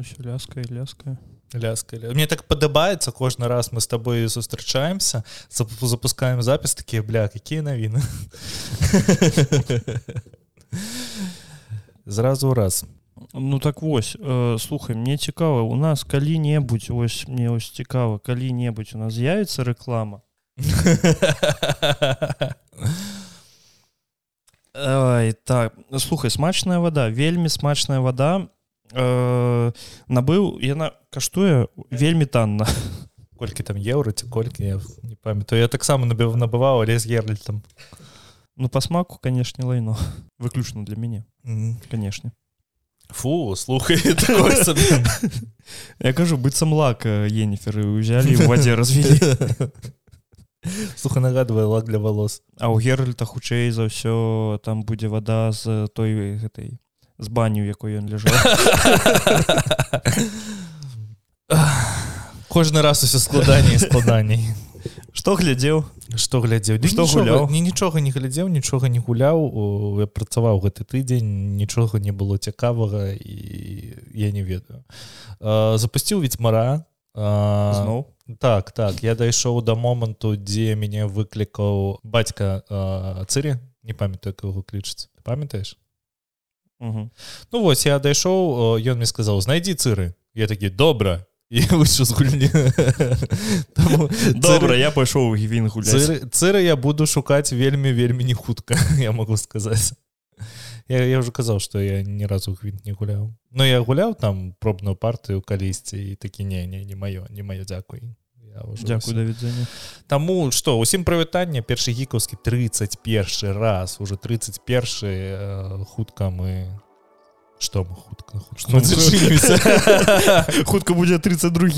Усё ляскае ляскае ляска. Ля... мне так падабаецца кожны раз мы с тобой сустрачаемся зап- запускаем запіс такія бля какие навіны зразу раз. Ну так вось э, слухай мне цікава у нас калі-небудзь ось мне ось цікава калі-небудзь у нас з'явіцца рэклама Ай, так слухай смачная вода вельмі смачная вода э, набыў яна каштуе вельмі танна колькі там еўра ці колькі я не памятаю я таксама набыў набываў але з герлітам ну по смаку канешне лайно. Выключна для мяне канешне фу слухай я кажу быццам лак енеферы узялі в вадзе развілі слуха нагадвае лак для волос. А ў геральта хутчэй за ўсё там будзе вода з той гэтай з баню якой ён ляжаў кожны раз усё складаней складаней што глядзеў што глядзеў Ды Што гуляў? ні нічога не глядзеў нічога не гуляў я працаваў гэты тыдзень нічога не было цікавага і я не ведаю. Запусціў ведьмара зноў так так. Я дайшоў да моманту дзе мяне выклікаў бацька цырі не памятаю як яго клічыць памятаеш Мгм. Ну вось я дайшоў ён мне сказаў знайдзі цыры я такі добра выйшаў з гульні добра я пайшоў у гівін гуляць цыры, цыры я буду шукаць вельмі вельмі не хутка я могу сказаць я, я уже казаў что я ні разу гвинт не гуляў но я гуляў там пробную партыю калісьці і такі не не не маё не маё дзякуй Ўсё. да відзення. Таму што усім прывітанне першы гікаўскі 31 раз уже 31 э, хутка мы што мы хутка хутка? Будзе 32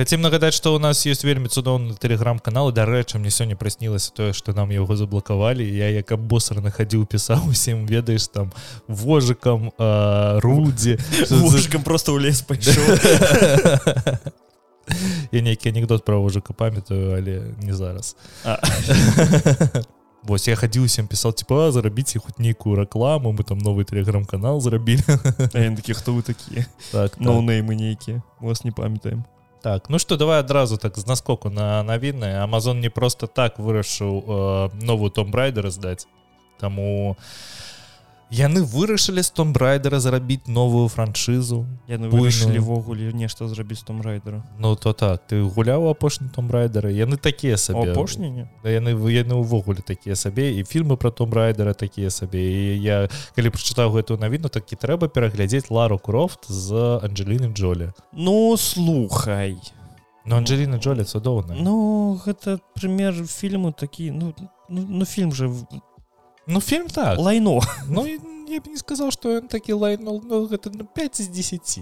Хацем нагадаць што у нас ёсць вельмі цудоўны тэлеграм-канал дарэчы мне сёння праснілася тое што нам яго заблакавалі я як абосраны хадзіў пісаў усім ведаеш там вожыкам э, рудзі мужикам просто ў лес пайшоў я нейкі анекдот пра вожыка памятаю але не зараз. А. Вось я хадзіў усім пісаў типа зарабіце хоць нейкую рэкламу мы там новый тэлеграм-канал зрабілі такі хто вы такія так, так. ноунеймы нейкія вас не памятаем Так, ну что давай адразу так з наскоку на навіны Амазон не просто так вырашыў э, новую том брайдера здаць Таму яны вырашылі з том брайдера зарабіць новую франшызу яны вырашылі ввогуле нешта зрабіць том райдера Ну то так ты гуляў апошні том брайдера яны такія сабе апошні не Да, яны яны ўвогуле такія сабе і фільмы про том райдера такія сабе і я калі прачытаў гэтую навіну такі трэба пераглядзець лару крофт з Анджеліны Джолі. Ну слухай. Ну Анджеліна Джолі цудоўна ну гэта прымер фільму такі ну ну, ну фільм же в- Ну фільм так. Лайно. Ну я б не сказаў што ён такі лайнул ну, гэта ну, 5 з 10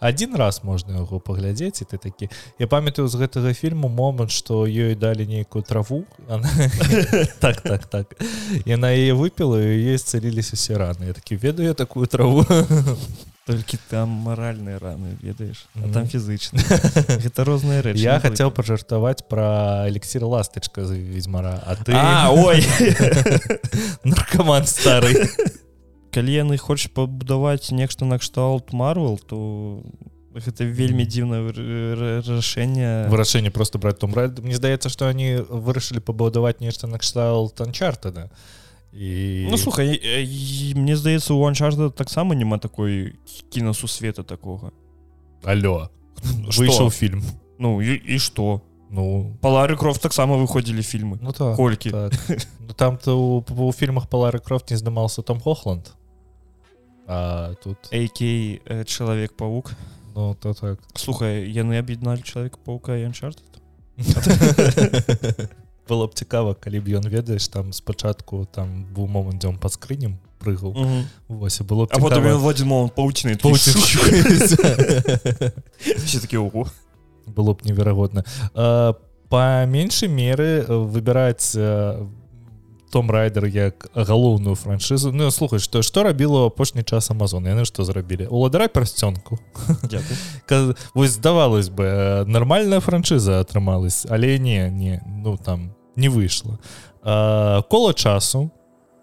один раз можна яго паглядзець і ты такі я памятаю з гэтага фільму момант што ёй далі нейкую траву так так так. Яна яе выпіла ей сцэліліся усе раны. Я такі ведаю я такую траву толькі там маральныя раны ведаеш а Мгм. там фізычна гэта розныя рэчы я хацеў пажартаваць пра элексір ластачка з ведьзьмара а ты А, ой! Наркоман стары калі яны хочуць пабудаваць нешта накшталт марвел то гэта вельмі дзіўнае рашэнне вырашэнне просто браць том райд. Мне здаецца што они вырашылі пабудаваць нешта накшталт анчартада і Ну слухай э, мне здаецца у анчарда таксама няма такой кінасусвета такога алло. Што? выйшаў фільм Ну і, і што ну. Палары крофт таксама выходзілі фільмы ну так колькі так. ну, там то у, у фільмах палары крофт не здымался там хохланд а тут AK э, чалавек павук ну то так. Слухай яны аб'ядналі чалавека паука і анчарт было б цікава калі б ён ведаеш там спачатку там быў момант дзе он под скрынем прыгаў. Вось і было б а потом цікава. ён в один момент пауціны Пауцін- все такі ого было б неверагодна. Па меншай меры э, выбіраць э, том райдер як галоўную франшызу. Ну слухай што што рабіла апошні час Амазон яны што зрабілі? Уладара пярсцёнку Дякую. Ка- вось здавалось бы э, нармальная франшыза атрымалась але не не ну там не выйшла А, кола часу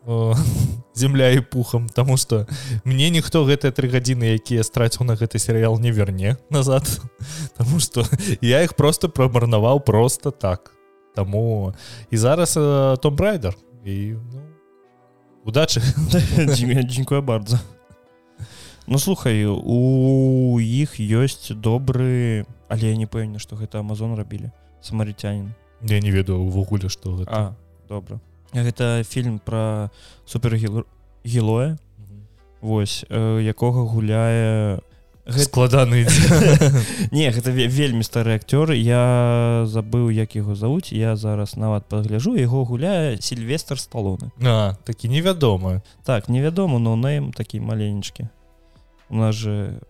э, земля і пухам тому что мне ніхто гэтыя тры гадзіны якія страціў на гэты серыял не верне назад Таму что я их просто прамарнаваў просто так. Таму і зараз э, том брайдер і ну, удачы дзякую bardzo Ну слухай у іх ёсць добры але я не пэўне што гэта Амазон рабілі самарыцянин я не ведаю увогуле што гэта а, добра гэта фільм про супергелоя Вось э, якога гуляе Гэта... складаны. Не гэта вельмі стары акцёр я забыў як яго завуць. Я зараз нават пагляжу яго гуляе сильвестр сталоны а такі невядомы так невядома но нейм такі маленечкі. У нас же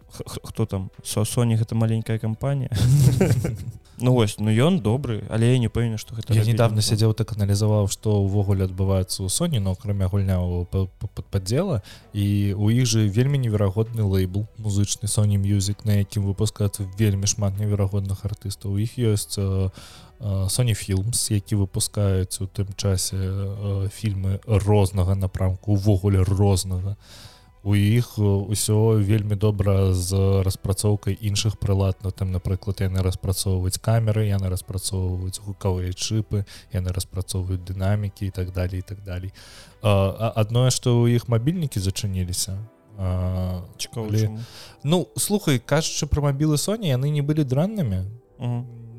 хто там? Со Соні гэта маленькая кампанія Ну вось ну ён добры але я не пэўна што гэта я недавно сядзеў так аналізаваў што ўвогуле адбываецца ў Соні но акрамя гульня паддзела і у іх же вельмі неверагодны лейбл музычны Соні мюзік на якім выпускаецца вельмі шмат неверагодных артыстаў. У іх ёсць Соні фільмс які выпускаюць у тым часе фільмы рознага напрамку увогуле рознага у іх ўсё вельмі добра з распрацоўкай іншых прылад. На там напрыклад яны распрацоўваюць камеры яны распрацоўваюць гукавыя чыпы яны распрацоўваюць дынамікі і так далее і так далей. Адное што ў іх мабільнікі зачыніліся цікавы ну слухай кажучы пра мабілы Соні яны не былі дрэннымі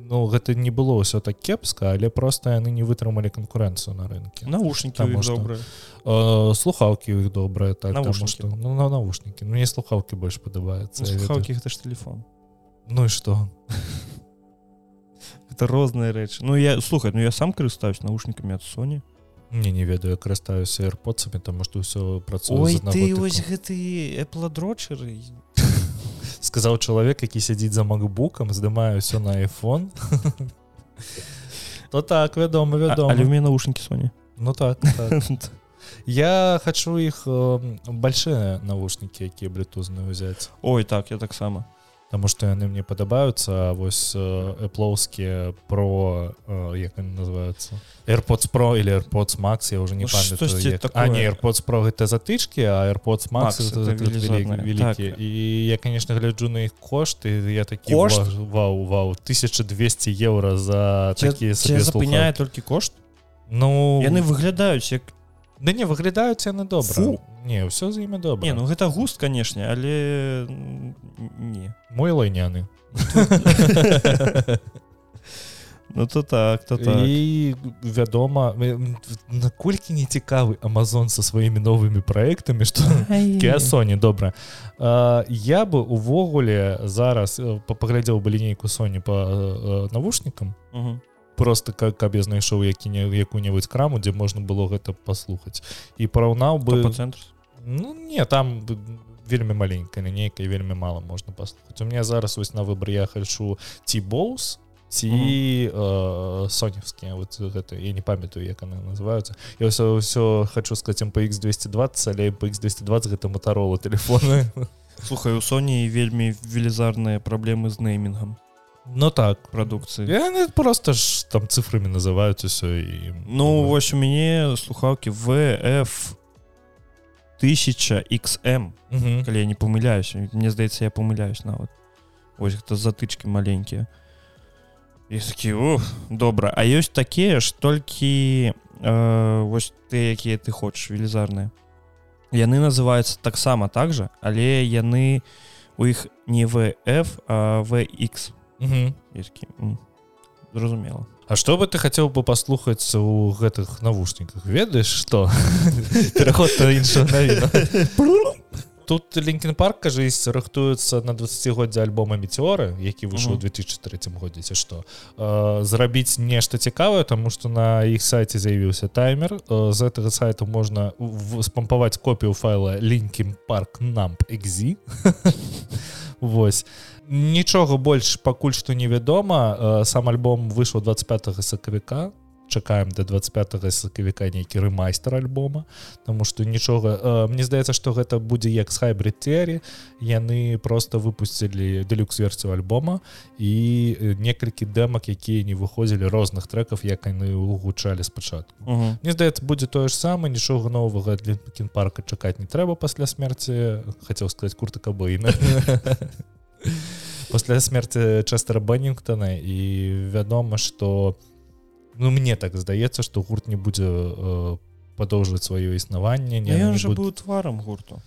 ну гэта не было ўсё так кепска але просто яны не вытрымалі канкурэнцыю на рынке? Наушники добрые. э, слухаўкі у іх добрыя так что ну, на наушники. Ну не слухаўкі больш падабаецца ну, слухаўкі гэта ж телефон. Ну і что? Это розныя рэчы ну я слухай ну я сам карыстаюсь наушникамі ад Соні не не ведаю карыстаюся эрпоцамі тому что ўсё працуе ты вось гэты эпладрочеры сказаў чалавек які сядзіць за макбукам здымаю ўсё на iphone. То так вядома вядома але у меня наушники Соні ну так, так. я хочу іх большие навушники якія блютузны ўзяць ой так я таксама Таму што яны мне падабаюцца вось эплоўскія про як называются? AirPods Pro или AirPods Max я уже не памятаю не AirPods Pro гэта затычки а AirPods Max, Max великие так. і я конечно гляджу на іх кошты я такі кошт? Вау вау 1200 евро за такие запыняе толькі кошт? Ну яны выглядаюць як Да не выглядаюць яны добра Фу. не ўсё з імі добра не, ну гэта густ канешне але не. Мой лайняны Ну то так то так. і вядома наколькі не цікавы Амазон со сваімі новымі праектамі што Соні добра. А, я бы увогуле зараз паглядзеў бы лінейку Соні по навушнікам просто как каб я знайшоў які не якую-небудзь краму дзе можна было гэта паслухаць і параўнаў бы цэнтр ну не там вельмі маленькая лінейка вельмі мала можна паслухаць у меня зараз вось на выбор я хачу ці боус ці э, соневскія вот гэта я не памятаю як она называются. Я ўсё ўсё хочу сказать mпx 220 але mпx 220 гэта моторола телефоны. Слухай у Соні вельмі велізарныя праблемы з неймінгам Ну так прадукцыі я просто ж там цифрамі называюць усё і ну вось у мяне слухаўкі вф 1000 xm калі я не памыляюсь мне здаецца я памыляюсь нават ось гэта затычки маленькія такі добра а ёсць такія ж толькі э, вось ты якія ты хочаш велізарныя яны называюцца таксама так жа але яны у іх не вф а vx зразумела А что бы ты хацеў бы паслухаць у гэтых навушніках ведаеш что? Пераход тут лінкен парк кажись рыхтуецца на 20годдзе альбома метеоры які выйшаў у 2003 годзе ці што зрабіць нешта цікавае тому что на іх сайце з'явіўся таймер. З гэтага сайта можна спампаваць копію файла лінкім парк намп экзі Вось нічога больш пакуль што невядома. Сам альбом выйшаў 25 сакавіка. Чакаем до 25 сакавіка нейкі рэмайстер альбома Таму что нічога э, Мне здаецца что гэта будзе як з хайбритері яны просто выпусцілі дэлюкс версію альбома і некалькі дэмак якія не выходзілі розных трекаў як яны угучалі спачатку. Мне здаецца будзе тое ж самае нічога новага для кінпарка чакаць не трэба пасля смерти хацеў сказать курта кабына пасля смерти частера баннінгтона і вядома что ну мне так здаецца что гурт не будзе э, падоўжваць сваё існаванне не уже буд... быў тварам гурту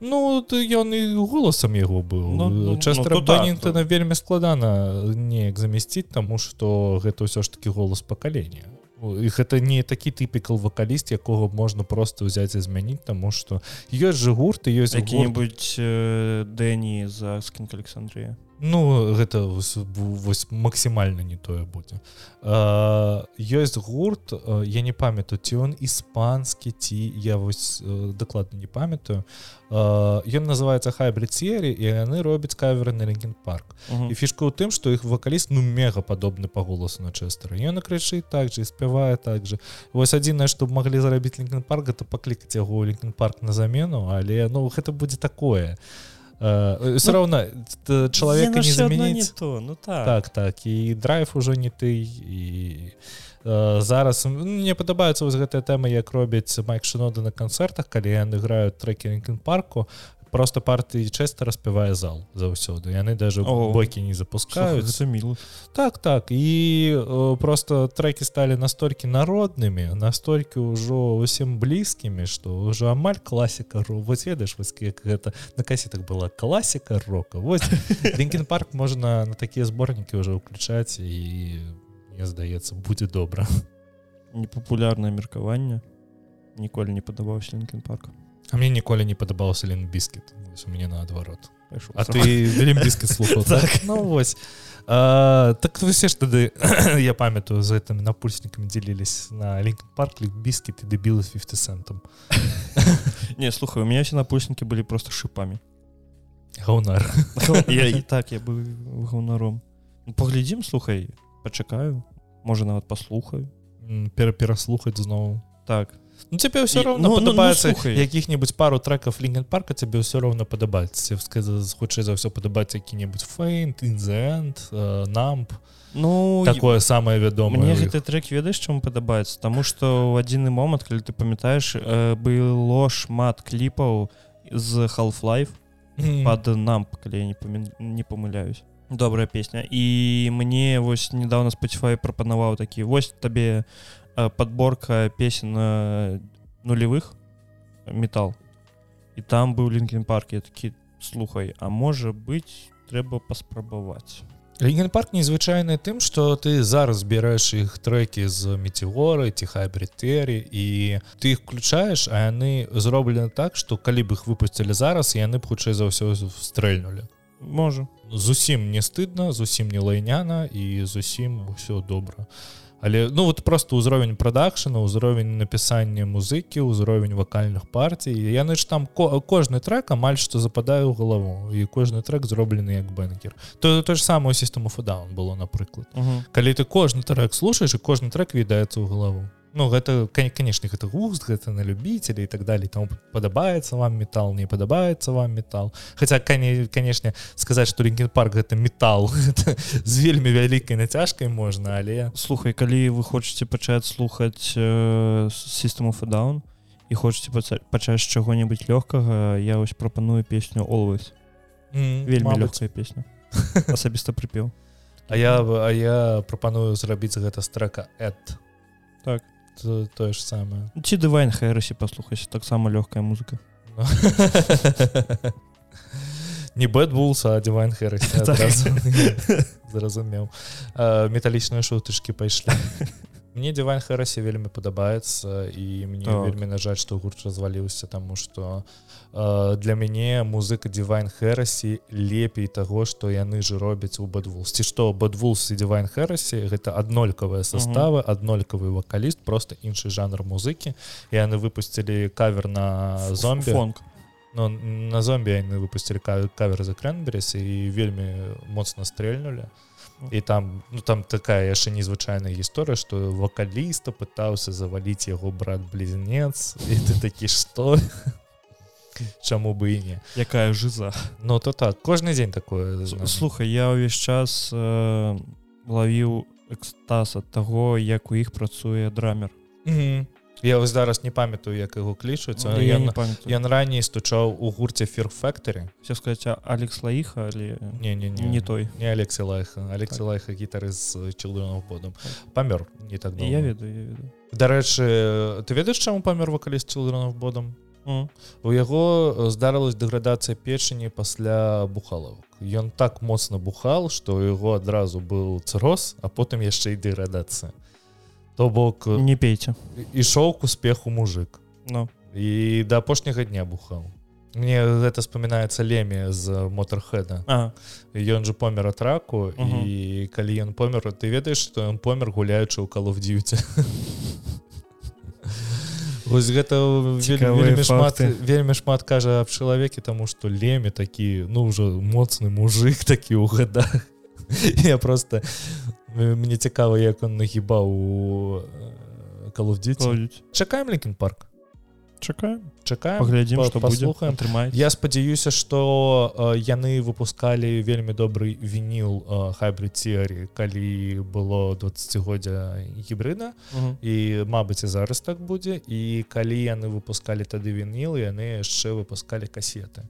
ну ён і голасам яго быў ну, ну, частера ну, баннінгтона так, вельмі складана неяк замясціць таму что гэта ўсё ж таки голас пакалення іх это не такі тыпікал вакаліст якога можна просто ўзяць і змяніць таму что ёсць же гурты ёсць які-нибудь э, Дэні за скінк Александрія Ну гэта вось, максімальна не тое будзе. Ёсць гурт я не памятаю ці ён іспанскі ці я вось дакладна не памятаю. Ён называется хайбридсері і яны робяць каверы на регін парк. Uh -huh. і фішка ў тым што іх вакаліст ну мега падобны па голасу на чэстера. Ён крычы так же спявае так же вось адзінае што маглі зарабіць лінкен парк это паклікаць яго лінкен парк на замену але ну гэта будзе такое. а Э, все ну, равно чалавека не заменіць то ну так. Так так і драйв ужо не ты і э, зараз мне падабаецца вось гэтая тэма як робяць майк шнода на канцэртах калі яны граюць трекі парку просто партыі часто распявае зал заўсёды. Яны даже бойкі не запускаюць. Замілу так так. І э, просто трекі сталі настолькі народнымі настолькі ўжо усім блізкімі что ўжо амаль класіка вось ведаеш вось як гэта на касетах была класіка рока. Вось Дінкін парк можна на такія зборнікі ўжо ўключаць і мне здаецца будзе добра. Непапулярнае меркаванне. Ніколі не падабаўся лінкен парка А мне ніколі не падабаўся лен біскет у мяне наадварот А ты біскет слухаў так? Ну вось. Так усе ж тады я памятаю за гэтымі напульснікамі дзелілись на лінк парк біскет і дэбілы 50 центам Не слухай у меня все напульснікі былі просто шипамі гаўнар я і так я быў гаўнаром ну, паглядзім слухай пачакаю можа нават паслухаю перапераслухаць зноў так Ну тебе все равно ну, падабаецца ну, ну, якіх-нибудь пару треков лінген парка тебе все равно падабаецца хутчэй за ўсё падабацца які-небудзь фейнт інзент намп Ну такое самое вядома мне гэты трек ведаеш чаму падабаецца Таму что ў адзіны момант калі ты памятаеш э, было шмат кліпаў з half-life mm. под намп калі я не памя... не памыляюсь добрая песня. І мне вось недавно спаціфай прапанаваў такі вось табе Э, подборка песен э, нулевых металл. І там быў лінкен парк. Я такі слухай а можа быть трэба паспрабаваць лінген парк незвычайны тым что ты зараз збіраеш іх трекі з метеоры ці хайбритэрі і ты их включаеш а яны зроблены так что калі б іх выпусцілі зараз яны б хутчэй за ўсё стрэльнули можа зусім не стыдна зусім не лайняна і зусім усё добра а але ну вот просто ўзровень прадакшана ўзровень напісання музыкі ўзровень вакальных партій яны ж там ко кожны трек амаль што западаю ў галаву. І кожны трек зроблены як бэнкер. То то ж самую сістэму фудаун было напрыклад. -huh. калі ты кожны трек слушаеш і кожны трек відаецца ў галаву ну гэта канешне гэта густ гэта на любителя і так далее там падабаецца вам метал не падабаецца вам метал. Хотя канешне сказаць что регген парк гэта метал з вельмі вялікай нацяжкай можна але слухай калі вы хочетце пачаць слухаць сістэму фадаун і хочетце пачаць чаго-небудзь лёгкага я вось прапаную песню always. Mm, вельмі лёгкая песня. Асабіста прыпеў. А я а я прапаную зрабіць гэта страка эт так тое ж самае ці дывайн хэрасі паслухайся таксама лёгкая музыка. Не бэтбулса дивайн хэр зразумеў металічныя шутышки пайшлі мне дивайн хэрасе вельмі падабаецца і мне так. вельмі на жаль што гурт разваліўся таму что э, для мяне музыка дивайн хэрасі лепей таго што яны ж робяць у бадвулсці што бадвулс і дивайн хэрасі гэта аднолькавыя составы аднолькавы вакаліст просто іншы жанр музыкі. І яны выпусцілі кавер на зомбі фонг Ну, на зомбі яны выпусцілі кавер за крэнберес і вельмі моцна стрельнули і там ну там такая яшчэ незвычайная гісторыя што вакаліста пытаўся заваліць яго брат-блізнец. І ты такі што чаму бы і не. Якая жиза Ну то так. Кожны дзень такое слухай я ўвесь час э, лавіў экстаз ад таго як у іх працуе драмер. Mm -hmm. Я вось зараз не памятаю як яго клічуць ён раней стучаў у гурце фір фактары все сказать Алекс лаіха але не не не не той. не Алексе лайха Алексе так. лайха гітары з челдоном подам памёр не так я ведаю дарэчы ты ведаеш чаму памёр вакаліст челдронов бодам у яго здарылась дэградацыя печані пасля бухалавак. Ён так моцна бухал што яго адразу быў цроз а потым яшчэ і дэградацыя. То бок не пейце. ішоў к успеху мужик Ну. І да апошняга дня бухаў. Мне гэта вспоминается леме з моторхеда ён же помер ат раку і калі ён помер ты ведаеш што ён помер гуляючы ў каловдзіце Вось гэта вельмі шмат вельмі шмат кажа аб чалавеке таму што леме такі ну ўжо моцны мужик такі ў годах я просто мне цікава як он нагібаў у каловдзіці чакаем лікін парк чакаем чакаем глядзім што паслухаем трымаць я спадзяюся што яны выпускалі вельмі добрый вініл хайбрыцері калі было 20годдзя гібрыда і Мабыць і зараз так будзе і калі яны выпускалі тады вініл яны яшчэ выпускалі касеты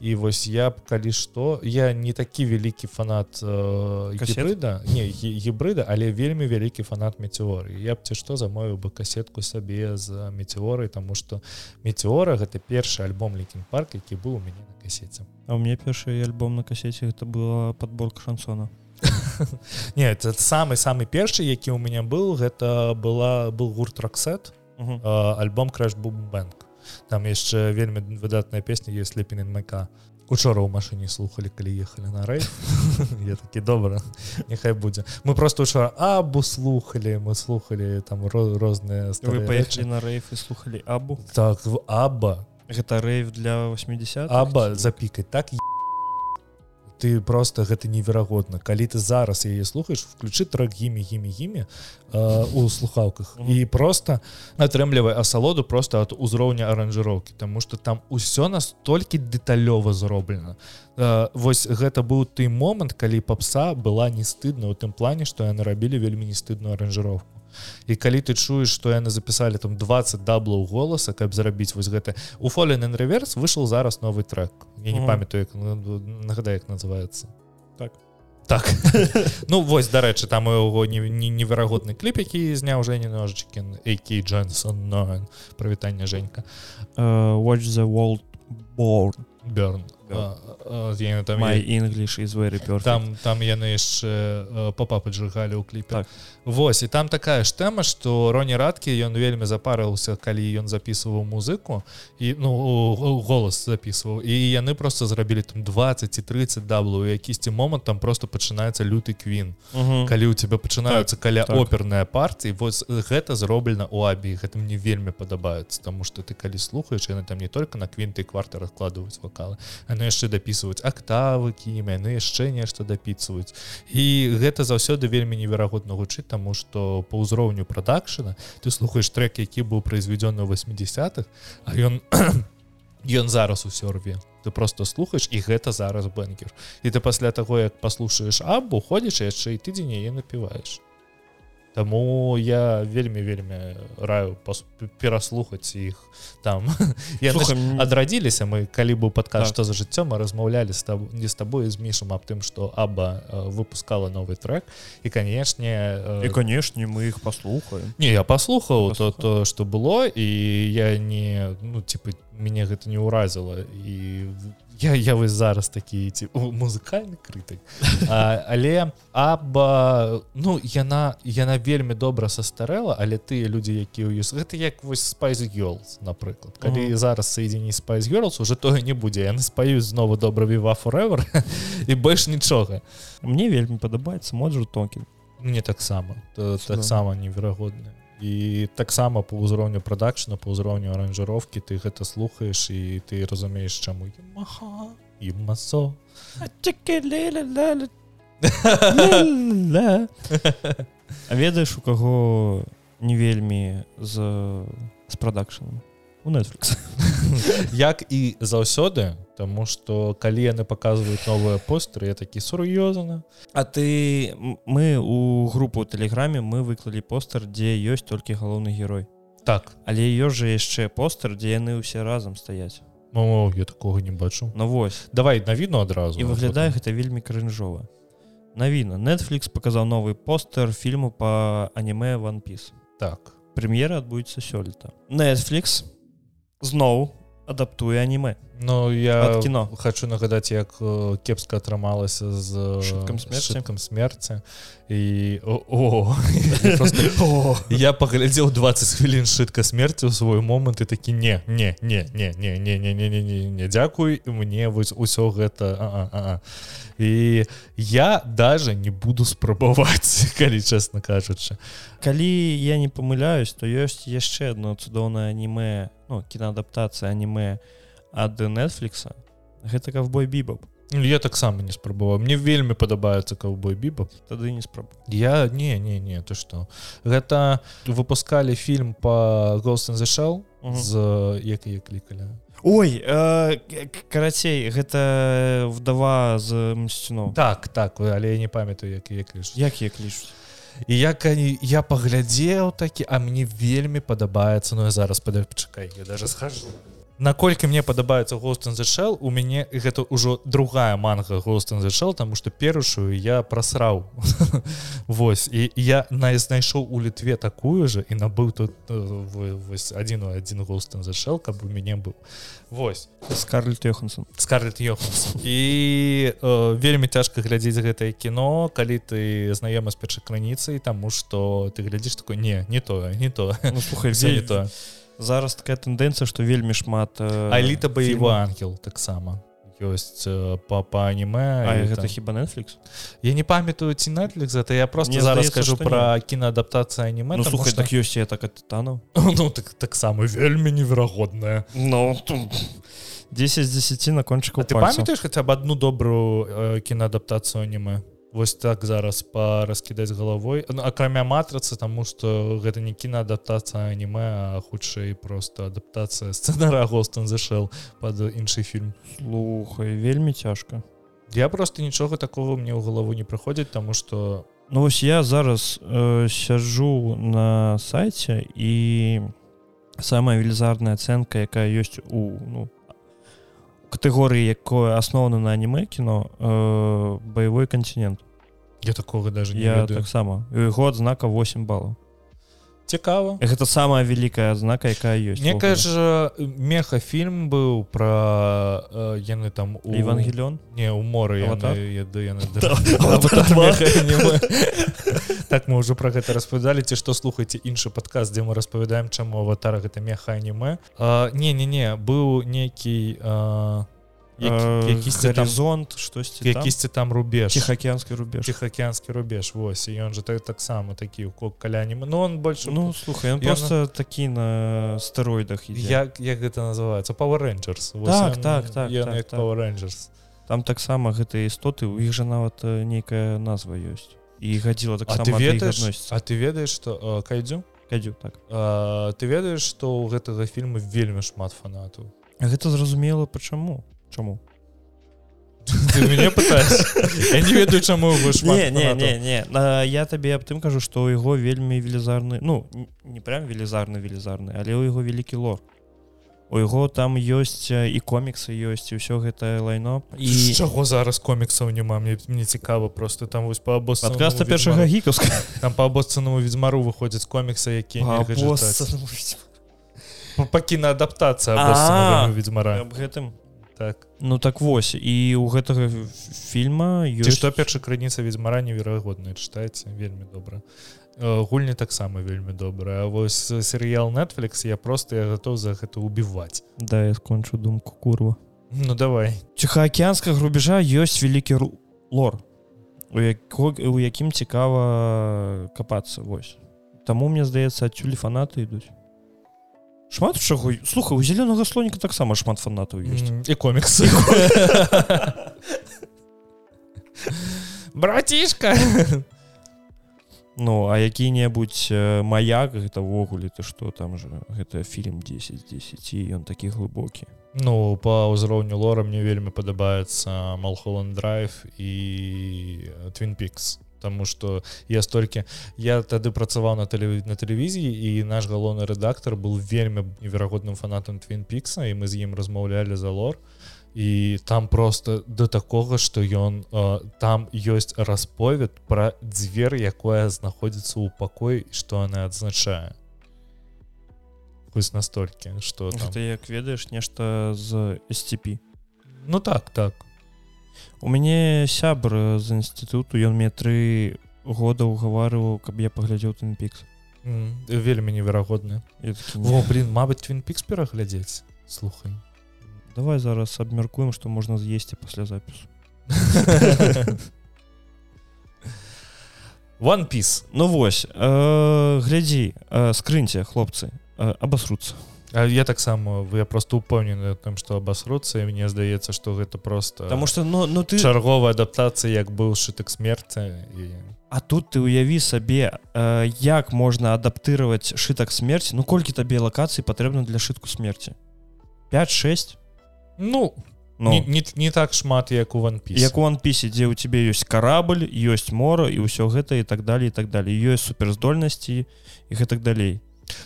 і вось я б калі што я не такі вялікі фанат э, гібрыда. Не гібрыда але вельмі вялікі фанат метеоры я б ці што замовіў бы касетку сабе з метеорай тому что метеора гэта першы альбом лікін парк які быў у мяне на касеце. А у мне першы альбом на касеце гэта была подборка шансона. Не это самый самый першы які у меня быў гэта была был гурт роксет альбом крэш бубэнк там яшчэ вельмі выдатная песня есть лепін майка учора ў машыне слухали калі ехалі на рэй я такі добра няхай будзе мы просто учора абу слухали мы слухали там розныя вы паехалі на рэйф і слухали абу так в аба гэта рэйв для 80 аба запікаць так я ты просто гэта неверагодна. Калі ты зараз яе слухаеш включи трек гімі гімі гімі у слухаўках. І просто атрымлівай асалоду просто от узроўня аранжыроўкі тому что там усё настолькі дэталёва зроблена. Восьось гэта быў ты момант калі папса была не стыдна у тым плане што яны рабілі вельмі не стыдную аранжыроўку і калі ты чуеш што яны запісалі там 20 даблаў голаса каб зарабіць вось гэта у фолен реверс выйшаў зараз новы трек. Я не памятаю нагада як называется так. Так. Ну вось дарэчы там яго неверагодны кліп які зняў Жені ножчыкін які Джонсон но прывітанне Женька. Uh, watch the world born burn там English is very perfect. там там яны яшчэ папа поджигалі ў кліпе так. Вось і там такая ж тэма што роні радкі ён вельмі запарыўся калі ён записываў музыку і ну голос записываў і яны просто зрабілі там 20 ці 30 даблу якісьці момант там просто пачынаецца люты квін калі у тебя пачынаюцца так, каля так. оперная партыі вось гэта зроблена у абі гэта мне вельмі падабаецца тому что ты калі слухаеш яны там не только на квінты кварты раскладваюць вокалы яны яшчэ дапісваюць актавы кім яны яшчэ нешта дапіцваюць і гэта заўсёды вельмі неверагодна гучыць таму што по ўзроўню прадакшана ты слухаеш трек які быў произведённы 80-х а ён ён зараз усё рве. Ты просто слухаеш і гэта зараз бэнкер і ты пасля таго як паслушаеш або ходзіш яшчэ і ты дзень яе напіваеш Таму я вельмі вельмі раю пераслухаць іх там. Адрадзіліся мы калі быў падказ што так. за жыццё мы размаўлялі з таб не з табой з мішам аб тым што аба выпускала новы трек. І канешне і канешне мы іх паслухаем не я паслухаў то то што было і я не ну типа мяне гэта не ўразіла і я я вось зараз такі ці музыкальны крытык але аба ну яна яна вельмі добра састарэла але тыя людзі якія ў ёсць гэта як вось спайс girls напрыклад. Калі uh -huh. зараз соедзені спайс girls уже тое не будзе. Яны спаюць знову добра віва forever і больш нічога. Мне вельмі падабаецца моджу токен мне таксама таксама неверагодна і таксама по ўзроўню прадакшна по ўзроўню аранжыроўкі ты гэта слухаеш і ты разумееш чаму і масо. А ведаеш у каго не вельмі з з прадакшаном у Netflix як і заўсёды Таму что калі яны показваюць новыя постеры я такі сур'ёзна А ты мы у групу тэлеграме мы выклалі постер дзе ёсць толькі галоўны герой. Так. Але ёсць жа яшчэ постер дзе яны ўсе разам стаяць. О, я такого не бачу. Ну вось. Давай навіну адразу і выглядае гэта вельмі крынжова навіна. Netflix показаў новы постер фільму по аніме one piece так. Прэм'ера адбудзецца сёлета. Netflix зноў адаптуе аніме Ну я кіно хочу нагадаць як кепска атрымалася з шуткам смерткам смерці і о, о, я, просто... я паглядзеў 20 хвілін шытка смерці ў свой момант і такі не не не не не не не не не не не дзякуй мне вось усё гэта а -а -а. і я даже не буду спрабаваць калі честно кажучы калі я не памыляюсь то ёсць яшчэ одно цудоўнае аніме ну кінаадаптацыя аніме ад Netflix гэта кавбой бібаб ну, я таксама не спрабаваў мне вельмі падабаецца каўбой бібаб тады не спраб я не не не то что? Гэта выпускалі фільм по the Shell з як я клікалі Ой э, карацей гэта вдава з мсціно так так але я не памятаю як як ліж як я клічусь і як они я паглядзеў такі а мне вельмі падабаецца Ну я зараз падчакай я даже схожу наколькі мне падабаецца гостон зашэл у мяне гэта ўжо другая манга гостон зашэл тому что першую я прасраў. Вось і я на знайшоў у літве такую же і набыў тут вось один у один гостон зашэл каб у мяне быў. Вось. Скарлет йохансон скарлет йоханс і э, вельмі цяжка глядзець гэтае кіно калі ты знаёмы з першай крыніцай тому что ты глядзіш такой не не тое не то ну, слухай не то зараз такая тэндэнцыя што вельмі шмат э, аліта баявы ангел таксама. Ёсць э, па па аніме гэта хіба Netflix? Я не памятаю ці Netflix это я просто Мне зараз што про кінаадаптацыя аніме ну, слухай что... так ёсць я так тытану ну так таксама вельмі неверагодная. Ну 10 з 10 на кончыку ты памятаеш хаця б одну добрую э, кінаадаптацыю аніме Вось так зараз па раскідаць галавой. Ну, акрамя матрыцы таму што гэта не кінаадаптацыя аніме а хутчэй просто адаптацыя сцэнара гостон зашэл под іншы фільм. Слухай вельмі цяжка. Я просто нічога такого мне ў галаву не прыходзіць таму что Ну вось я зараз э, сяджу на сайце і самая велізарная ацэнка якая ёсць у ну, катэгорыі якое асноўна на аніме кіно э, баявой кантинент я такого даже не я таксама. Год знака 8 балаў цікава гэта самая вялікая адзнака якая ёсць некая ж меха фільм быў про э, яны там у евангелён не у моры яны так мы уже про гэта распавядалі ці што слухайце іншы падказ дзе мы распавядаем чаму аватара гэта меха аніме не не не быў нейкі а якісьці горизонт штосьці якісьці там рубеж? Ціхаокеанскі рубеж. Ціхаокеанскі рубеж Вось і ён же так таксама такі у кок каляне Ну он больше ну слухай он просто такі на стэроідах як як гэта называется Power Rangers так так так Power Rangers. Там таксама гэтыя істоты у іх жа нават нейкая назва ёсць і гадзіла так ты ведаеш А ты ведаеш что кайдзю? Кайдзю так. Ты ведаеш што у гэтага фільма вельмі шмат фанатаў гэта зразумела пачаму чаму мяне я не ведаю чаму не, не, не, не. А, я табе аб тым кажу што ў яго вельмі велізарны ну не прям велізарны велізарны але ў яго вялікі лор. У яго там ёсць і коміксы ёсць і ўсё гэта лайно. І чаго зараз коміксаў няма мне мне цікава просто там вось па або адкаста першага гікаўска там па абоццанаму відзьмару выходзяць коміксы якія па кінаадаптацыя відзьмара аб гэтым так. Ну так вось і у гэтага фільма ёсць што перша крыніца ведзьмара неверагодна чытаецца вельмі добра. Гульні таксама вельмі добрая. Вось серыял Netflix я просто я готов за гэта убіваць. Да я скончу думку курва. Ну давай. Ціхаакеанскага рубежа ёсць вялікі лор у яко у якім цікава капацца вось. Таму мне здаецца адсюль фанаты ідуць шмат чаго слуха у зялёнага слоніка таксама шмат фанатаў ёсць. І коміксы. Братишка! Ну а які-небудзь маяк гэта ўвогуле ты што там же гэта фільм 10 10 і ён такі глыбокі. Ну по ўзроўню лора мне вельмі падабаецца малхолланд драйв і твин пікс Таму что я столькі я тады працаваў на тэле на тэлевізіі і наш галоўны рэдактор был вельмі неверагодным фанатам твин пікса і мы з ім размаўлялі за лор. І там просто до такога что ён там ёсць расповед про дзвер якое знаходзіцца ў пакой что она адзначае настолькі что ты як ведаеш нешта з сцп ну так так у мяне сябр з інстытуту ён мне тры года ўгаварываў каб я паглядзеў тынпікс вельмі неверагодны блин Мабыць твинпікс пераглядзець? Слухай. Давай зараз абмяркуем што можна з'есці пасля запісу. One piece. Ну вось э, глядзі э, скрыньце хлопцы э, абасруцца я таксама вы просто упэўнены там что абасруцца і мне здаецца что гэта просто потому что ну ну ты чарговая адаптацыя як быў шытак смерці і А тут ты уяві сабе э, як можна адаптыраваць шытак смерці Ну колькі табе лакацый патрэбна для шытку смерці 5-6 Ну ну. не, не, не так шмат як у ванпісе як у ванпісе дзе ў цябе ёсць карабль ёсць мора і ўсё гэта і так далее і так далее. Ёсць суперздольнасці і гэтак далей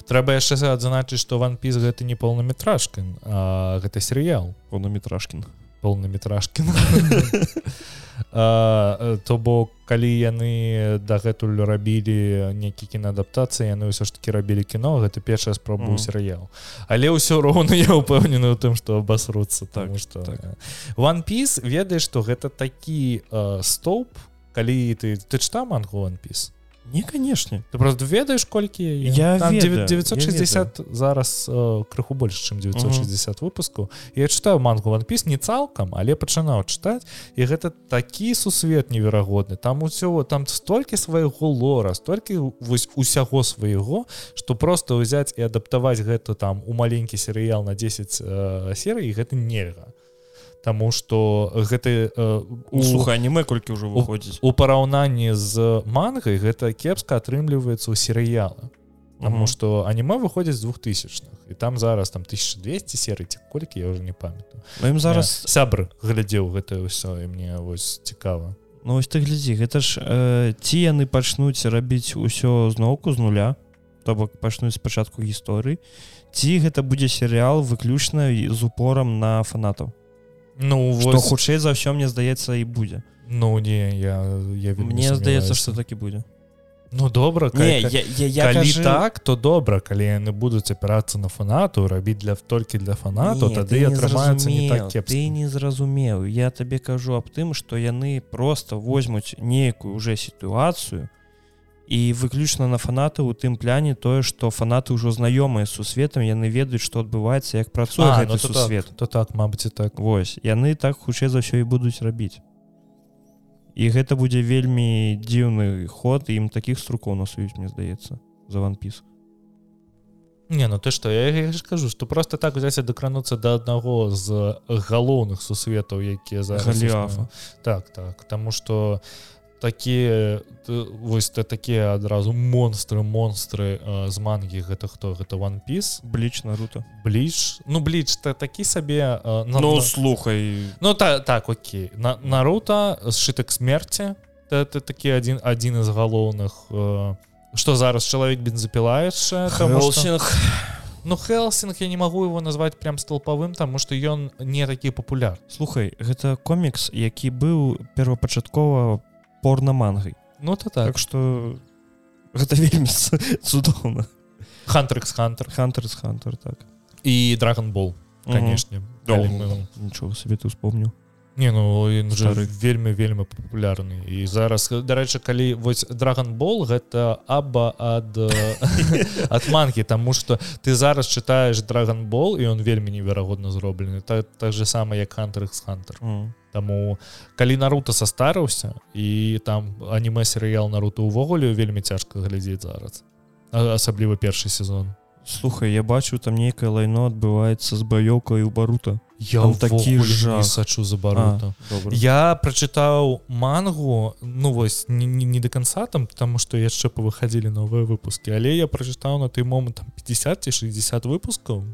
трэба яшчэ адзначыць што ванпіс гэта не полнометражкін гэта серыял. Полнометражкін полнометражкін то бок калі яны дагэтуль рабілі нейкі кінадаптацыі яны ўсё ж таки рабілі кіно гэта першая спроба mm. серыял. Але ўсё роўна я ўпэўнены ў тым што абасруцца так что так. one piece ведаеш што гэта такі стоп калі ты ты чта мангу one piece не канешне ты просто ведаеш колькі я там 960 я зараз э, крыху больш чым 960 угу. выпуску. Я читаю мангу ванпіс не цалкам але пачынаў чытаць і гэта такі сусвет неверагодны там усё там столькі свайго лора столькі вось усяго свайго что просто ўзяць і адаптаваць гэта там у маленькі серыял на 10 э, серый гэта нельга Таму что гэты э, слуха аніме колькі ўжо выходзіць. у параўнанні з мангай гэта кепска атрымліваецца ў серыялы. Таму что аніме выходзіць з двухтысячных і там зараз там 1200 серый ці колькі я уже не памятаю. Ім зараз сябр глядзеў гэта ўсё і мне вось цікава. Ну вось ты глядзі гэта ж э, ці яны пачнуць рабіць усё зноўку з нуля то бок пачнуць спачатку гісторыі ці гэта будзе серыял выключна з упорам на фанатаў Ну вось... хутчэй за ўсё мне здаецца і будзе Ну не я, я мне здаецца что такі будзе Ну добра не, я, я, я калі кажу... так то добра калі яны будуць апірацца на фанату рабіць для толькі для фанату не, тады атрымаецца не так ты не зразумеў я табе кажу аб тым што яны просто возьмуць нейкую уже сітуацыю і выключна на фанаты у тым пляне тое што фанаты ўжо знаёмыя сусветам яны ведаюць што адбываецца як працуе ну, то свет так, то так мабыць і так. Вось яны так хутчэй за ўсё і будуць рабіць і гэта будзе вельмі дзіўны ход ім таких струкоў насуюць мне здаецца за ванпіс Не ну ты што я, я скажу што просто так узяць дакрануцца да аднаго з галоўных сусветаў якія за так так таму што у такія вось ты такія адразу монстры монстры з мангі. Гэта хто? Гэта one piece? Бліч наруто. Бліч? Ну бліч ты такі сабе на, ну слухай. Ну та, так окей. На наруто сшытак смерти ты такі адзін адзін з галоўных что зараз чалавек бензапілаеш Ну хелсинг я не могу его назвать прям столпавым тому что ён не такі папуляр слухай гэта комікс які быў первапачаткова порно-мангай Ну то так, так что гэта вельмі цудоўна хантеркс хантер. Хантерс хантер так. І драгонбол канешне нічого сабе ты успомніў не ну уже вельмі вельмі папулярны. І зараз дарэчы калі вось драгонбол гэта аба ад ад манкі тому что ты зараз чытаеш драгонбол і он вельмі неверагодна зроблены. Так так же самае як хантеркс хантер Таму калі наруто састарыўся і там аніме серыял наруто ўвогуле вельмі цяжка глядзець зараз. Асабліва першы сезон. Слухай я бачу там нейкае лайно адбываецца з баёкай у барута я Там такі не сачу за барута. Я прачытаў мангу ну вось не, не, не до конца там потому что яшчэ павыхадзілі новыя выпуски але я прачытаў на той момант там 50 ці 60 выпускаў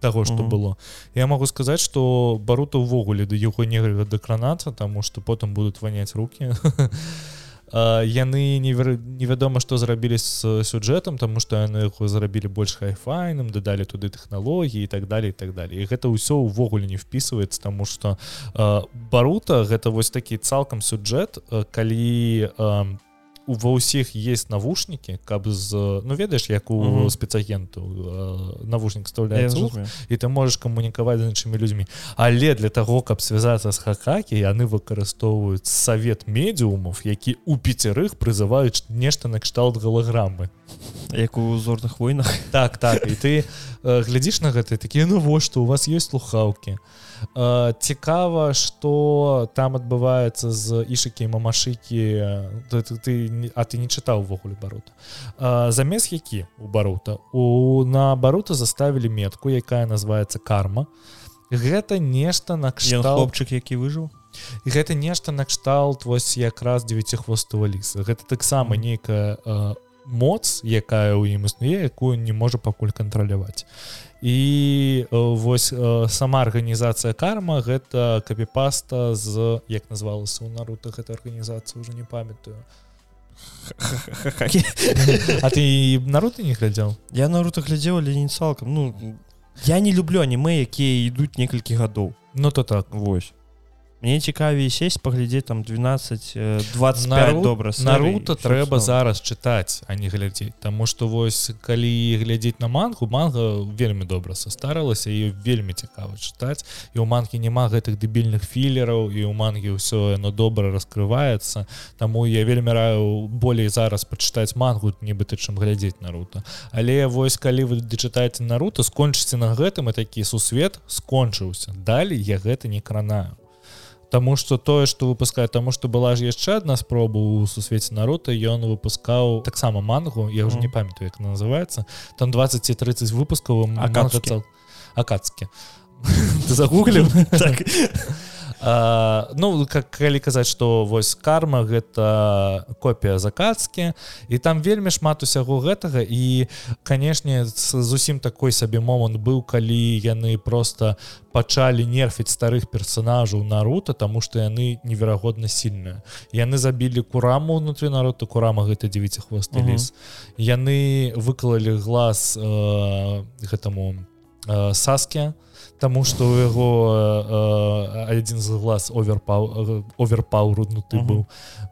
того что Мгм. было я могу сказаць что барута ўвогуле да яго нельга дакранацца тому что потым будуць ваняць руки. А, яны невядома што зрабілі з сюджэтам тому что яны яго зрабілі больш хайфайным дадалі туды тэхналогіі і так далее і так далее і гэта ўсё ўвогуле не впісваецца тому что барута гэта вось такі цалкам сюджэт калі э, ва ўсіх есть навушнікі каб з ну ведаеш як у Мгм. спецагенту э, навушнік вставляецца зразумеў. і ты можаш камунікаваць з іншымі людзьмі але для таго каб связацца з хакакі яны выкарыстоўваюць савет медіумов які у пяцярых прызываюць нешта накшталт галаграмы як у зорных войнах так так і ты э, глядзіш на гэта такія ну вось што у вас есть слухаўкі э, цікава что там адбываецца з ішыкі мамашыкі ты, ты, а ты не чытаў увогуле барута э, замес які у барута у на барута заставілі метку якая называется карма гэта нешта Ён накшталт хлопчык які выжыў? І гэта нешта накшталт вось якраз девяцихвостого ліса. Гэта таксама нейкая э, моц якая ў ім існуе якую не можа пакуль кантраляваць і вось сама арганізацыя карма гэта капіпаста з як назвалася ў нарута гэта арганізацыя уже не памятаю. А ты наруты не глядзеў? Я наруто глядзеў але не цалкам. Ну я не люблю аніме якія ідуць некалькі гадоў. Ну то так. Вось мне цікавей сесть паглядзець там 12 э, 25 Нару- добра Наруто трэба зараз чытаць а не глядзець. Таму што вось калі глядзець на мангу манга вельмі добра састарылася і вельмі цікава чытаць. І ў манкі няма гэтых дэбільных філераў і ў мангі ўсё яно добра раскрываецца. Таму я вельмі раю болей зараз пачытаць мангу нібыта чым глядзець Наруто. Але вось калі вы дачытаеце Наруто скончыце на гэтым і такі сусвет скончыўся. Далей я гэта не кранаю Таму что тое что выпускае тому что была ж яшчэ одна спроба у сусвеце наруто ён выпускаў таксама мангу я уже Мгм. не памятаю як она называется там 20 ці 30 выпускаў Акацуки. акацкі ты загугліў так А, ну как калі казаць что вось карма гэта копія закацкі і там вельмі шмат усяго гэтага і канешне зусім такой сабе момант быў калі яны просто пачалі нерфіць старых персонажаў наруто тому что яны неверагодна сильныя яны забілі кураму унутры наруто курама гэта девяцихвосты Мгм. ліс яны выкалалі глаз э, гэтаму э, саске Таму што ў яго э, адзін з глаз оверпау оверпаўруднуты Мгм. быў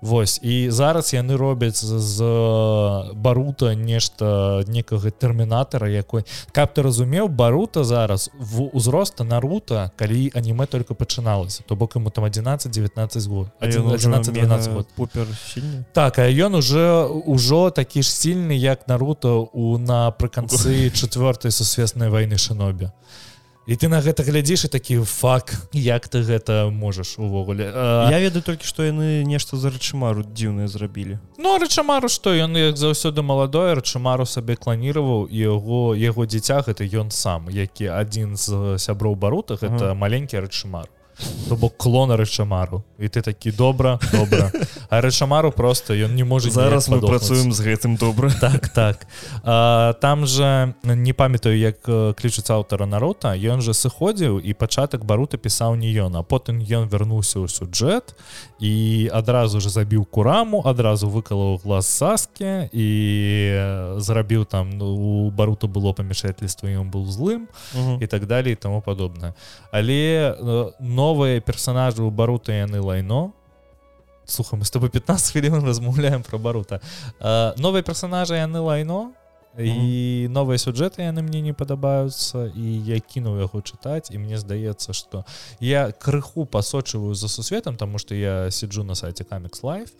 Вось і зараз яны робяць з, барута нешта некага тэрмінатара якой каб ты разумеў барута зараз в узроста нарута калі аніме только пачыналася то бок ему там 11-19 год 11-12 год. пупер сильный так а ён уже ўжо такі ж сильны як наруто у напрыканцы чавёртай сусветнай вайны шанобе і ты на гэта глядзіш і такі фак як ты гэта можаш увогуле? А, я ведаю толькі што яны нешта за рачымару дзіўнае зрабілі. Ну рачамару што? Ён як заўсёды маладой рачамару сабе кланіраваў яго яго дзіця гэта ён сам які адзін з сяброў барута гэта Ага. маленькі рачамар то бок клона рачамару і ты такі добра добра а рачамару просто ён не можа зараз мы працуем з гэтым добра так так. А, там же не памятаю як клічуць аўтара нарута ён же сыходзіў і пачатак барута пісаў не ён а потым ён вярнуўся ў сюджэт і адразу же забіў кураму адразу выкалаў глаз саскі і зрабіў там ну, у барута было памяшательства ён быў злым і так далее і тому падобна але э, новыя персонажы у барута яны лайно слухай мы с тобой 15 хвілін размаўляем про барута э, новыя персонажы яны лайно і новыя сюджэты яны мне не падабаюцца і я кінуў яго чытаць і мне здаецца что я крыху пасочваю за сусветам тому что я сиджу на сайте камикс лайф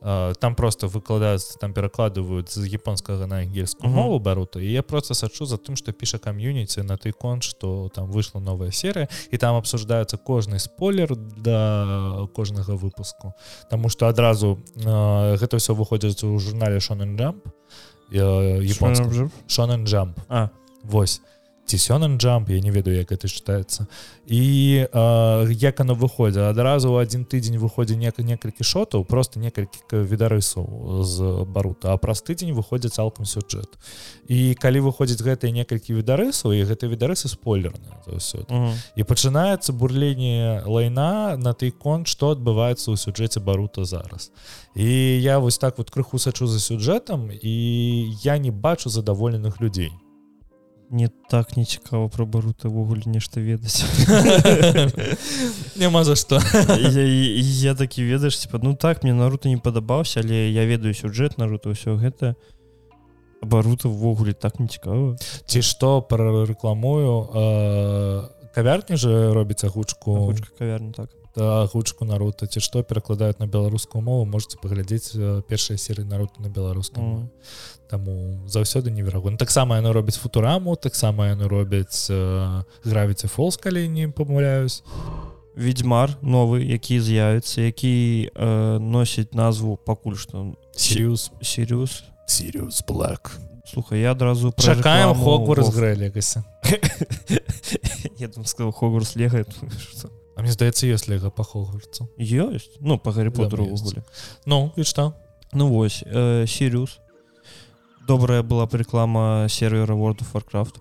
там просто выкладаюцца там перакладываюць з японскага на ангельскую мову барута і я просто сачу за тым что піша кам'юніці на той конт что там выйшла новая серыя і там обсуждается кожны спойлер да кожнага выпуску Таму что адразу э, гэта все выходзіць у журнале Шонен Джамп японском. Шонен Джамп А восьось цісёнан джамп я не ведаю як это чытаецца і э, як оно выходзіць адразу один тыдзень выходзіць нек некалькі шотаў просто некалькі відарысаў з барута а праз тыдзень выходзіць цалкам сюджэт і калі выходзіць гэтыя некалькі відарысаў і гэта відарысы спойлерныя mm -hmm. і пачынаецца бурленне лайна на той конт што адбываецца ў сюджэце барута зараз. І я вось так вот крыху сачу за сюджэтам і я не бачу задаволеных людзей не так не цікава пра барута ўвогуле нешта ведаць няма за што я, я такі ведаеш типа ну так мне наруто не падабаўся але я ведаю сюджэт наруто ўсё гэта. Барута ўвогуле так не цікава ці што прарэкламую кавярні же робіць агучку? Кавярню так агучку наруто. Ці што перакладаюць на беларускую мову можете паглядзець першыя серыі народу на беларускую mm. Таму заўсёды неверагодна таксама яно робіць футураму таксама яны робяць э, гравіці фолс калі не памыляюсь ведьмар новы які з'явіцца які э, носіць назву пакуль што сириус. Сириус? Сириус black слухай я адразу чакаем хогу разгрэлегася я там сказал хогурс легает А мне здаецца ёсць лего па хогурцу ёсць ну па гарри потеру ну і што ну вось э, сириус. Добрая была б реклама сервера world of warcraft.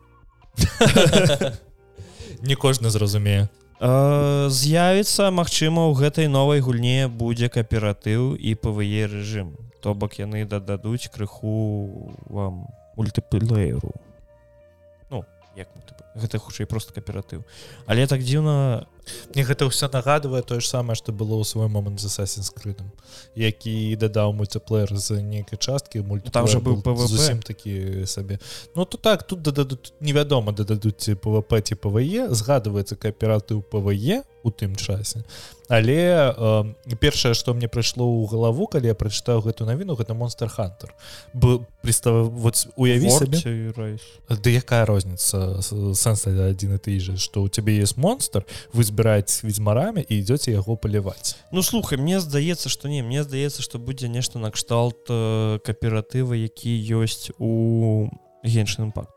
Не кожны зразумее. З'явіцца Мачыма ў гэтай новай гульне будзе кааператыў і пве рэжым. То бок яны дададуць крыху вам мультыплееру. Ну як гэта хутчэй просто кааператыў. Але так дзіўна мне гэта ўсё нагадвае тое ж самае што было ў свой момант з асасін скрытым які дадаў мультиплеер з нейкай часткі мульт там жа быў зусім такі сабе. Ну то так тут дададут невядома дададуць пвп ці пве згадваецца кааператыў пве у тым часе. Але э, першае што мне прыйшло ў галаву калі я прачытаў гэту навіну гэта монстр хантер бы прыстава вот уяві сабе. да якая розніца сэнс адзін і ты жа што у цябе есть монстр вы збіраць ведьзьмарамі і ідёце яго паліваць Ну слухай мне здаецца што не мне здаецца што будзе нешта накшталт э, кааператывы які ёсць у геншным пак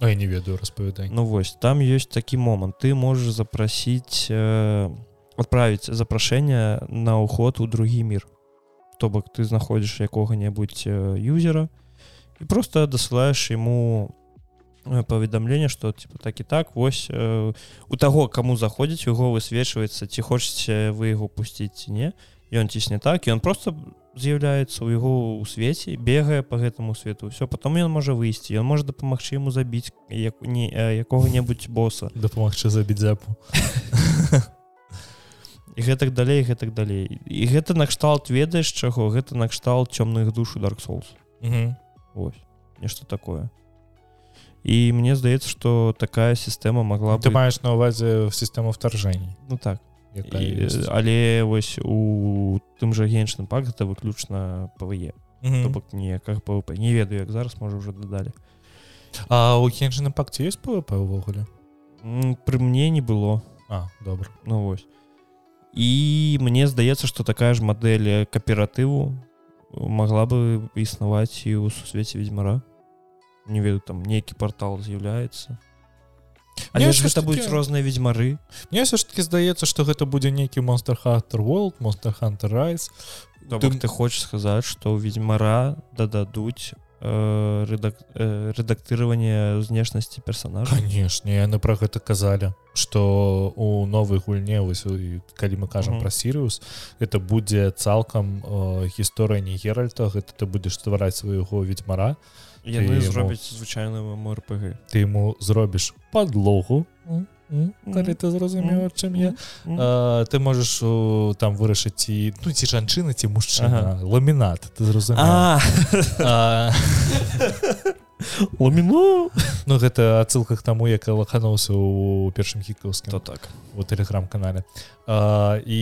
А я не ведаю распавядай Ну вось там ёсць такі момант. Ты можаш запрасіць э, адправіць запрашэнне на ўход у другі мір. То бок ты знаходзіш якога-небудзь э, юзера і просто дасылаеш ему паведамлення что типа так і так вось э, у таго кому заходзіць яго высвечваецца ці хочаце вы яго пусціць ці не. Ён цісне так і он просто з'яўляецца ў яго у свеце бегае по гэтаму свету. Все потом ён можа выйсці ён можа дапамагчы ему забіць як не якога-небудзь босса. Дапамагчы забіць запу і гэтак далей гэтак далей і гэта накшталт ведаеш чаго гэта накшталт цёмных душу dark souls. Ось нешта такое і мне здаецца что такая сістэма могла ты маеш на увазе сістэму вторжэній ну так. І, але вось у тым жа генчным пак это выключна пве. Бок ніякага пвп. Не ведаю як зараз можа уже дадалі. А у генчным пакце есть пвп увогуле? Пры мне не было. А добра. Ну вось. І мне здаецца что такая ж мадэль кааператыву могла бы існаваць і ў сусвеце ведьзьмара не ведаю там нейкі портал з'яўляецца Але ж гэта будуць розныя ведьзьмары Мне все ж таки здаецца что гэта будзе нейкі монстр хантер world монстр хантер райс ты... ты хочешь сказаць что ў ведьзьмара дададуць э, рэдак, э, рэдактыраванне знешнасці персонажа? Канешне яны про гэта казалі что у новой гульне вось калі мы кажам про сириус это будзе цалкам э, гісторыя не геральта гэта ты будешь ствараць свайго ведьзьмара то яны зробяць звычайную мрпг ты ему зробіш подлогу калі ты зразумела чым я. Ты можаш там вырашыць і ну ці жанчына ці мужчына ламінат ты зразумела ламіну Ну гэта адсылках таму як лахануўся ў першым хікаўскім то так. У тэлеграм-канале і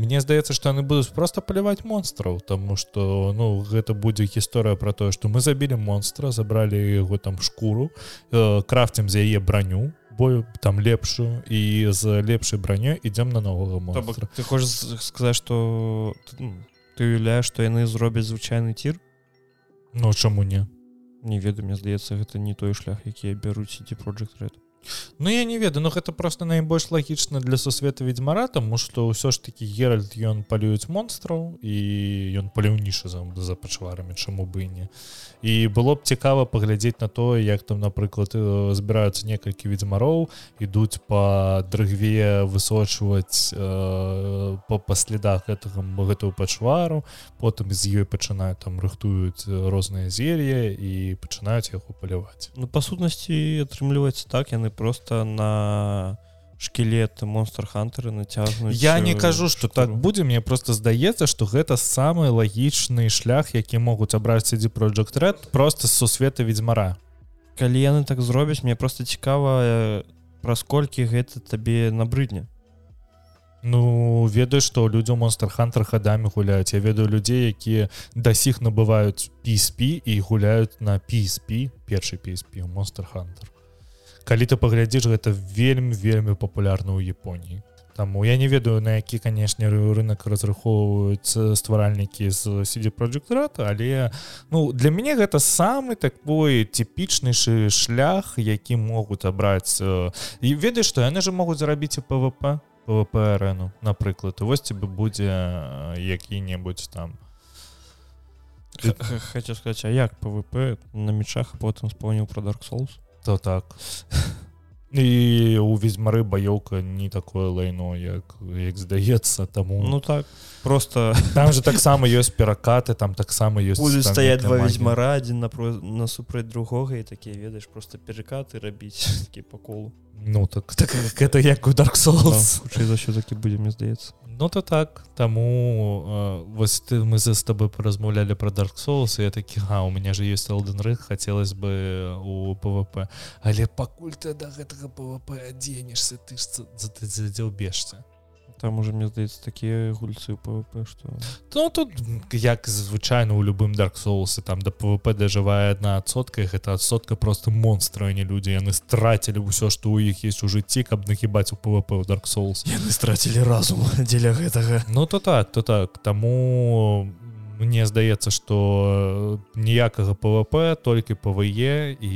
мне здаецца што яны будуць просто паліваць монстраў Таму што ну гэта будзе гісторыя про тое што мы забілі монстра забралі яго там шкуру крафцем з яе броню бою там лепшую і з лепшай бронёй ідзем на новага монстра. ты хочаш сказаць што ты уяўляеш што яны зробяць звычайны цір Ну чаму не не ведаю мне здаецца гэта не той шлях які бяруць ідзе project red Ну я не ведаю но гэта просто найбольш лагічна для сусвета ведьмара тому что ўсё ж таки геральд ён палююць монстраў і ён паляўніша за за пачварамі чаму бы не. І было б цікава паглядзець на тое як там напрыклад збіраюцца некалькі ведьмароў ідуць по дрыгве высочваць э, по паследах гэтага гэтую пачвару потым з ёй пачынаюць там рыхтуюць розныя зелье і пачынаюць яго паляваць Ну па сутнасці атрымліваецца так яны просто на шкелет монстр хантеры нацягнуць я не кажу что так будзе мне просто здаецца что гэта самы лагічны шлях які могуць абраць сидзі project red просто сусвета ведьмара. Калі яны так зробяць мне просто цікава праз колькі гэта табе набрыдне Ну ведаю что людзям монстр хантер хадамі гуляюць. Я ведаю людзей якія да сіх набываюць PSP і гуляюць на PSP першы PSP монстр хантер калі ты паглядзіш гэта вельмі вельмі папулярна ў Японіі. Таму я не ведаю на які канешне рынок разрахоўваюць стваральнікі з project Red, але ну для мяне гэта самы такой типічнейшы шлях які могуць абраць і ведаеш што яны же могуць зарабіць і пвп пвп арену напрыклад. Вось тебе будзе які-небудзь там. Хочу сказать а як пвп на мечах потым спомніў про dark souls то так. І у ведьмары баёўка не такое лайно як як здаецца таму ну так просто там же таксама ёсць перакаты там таксама ёсць будзе стаять два ведьмара адзін напро насупраць другога і такія ведаеш просто перакаты рабіць такі по колу. Ну так так это як у dark souls. Хутчэй за ўсё такі будзе мне здаецца Ну то так таму вось ты мы за з тобой паразмаўлялі про dark souls я такі га у меня же есть алден рых хацелось бы у пвп але пакуль ты да гэтага пвп адзенешься ты ж задзяўбешся там уже мне здаецца такія гульцы пвп что ну тут як звычайно у любым dark соусы там да пвп дажывае одна адсотка гэта адсотка просто монстра не людзі яны страцілі ўсё что у іх есть у жыцці каб нахібаць у пвп у dark souls. Яны страцілі разум дзеля гэтага. Ну то так то так. Таму мне здаецца что ніякага пвп толькі пве і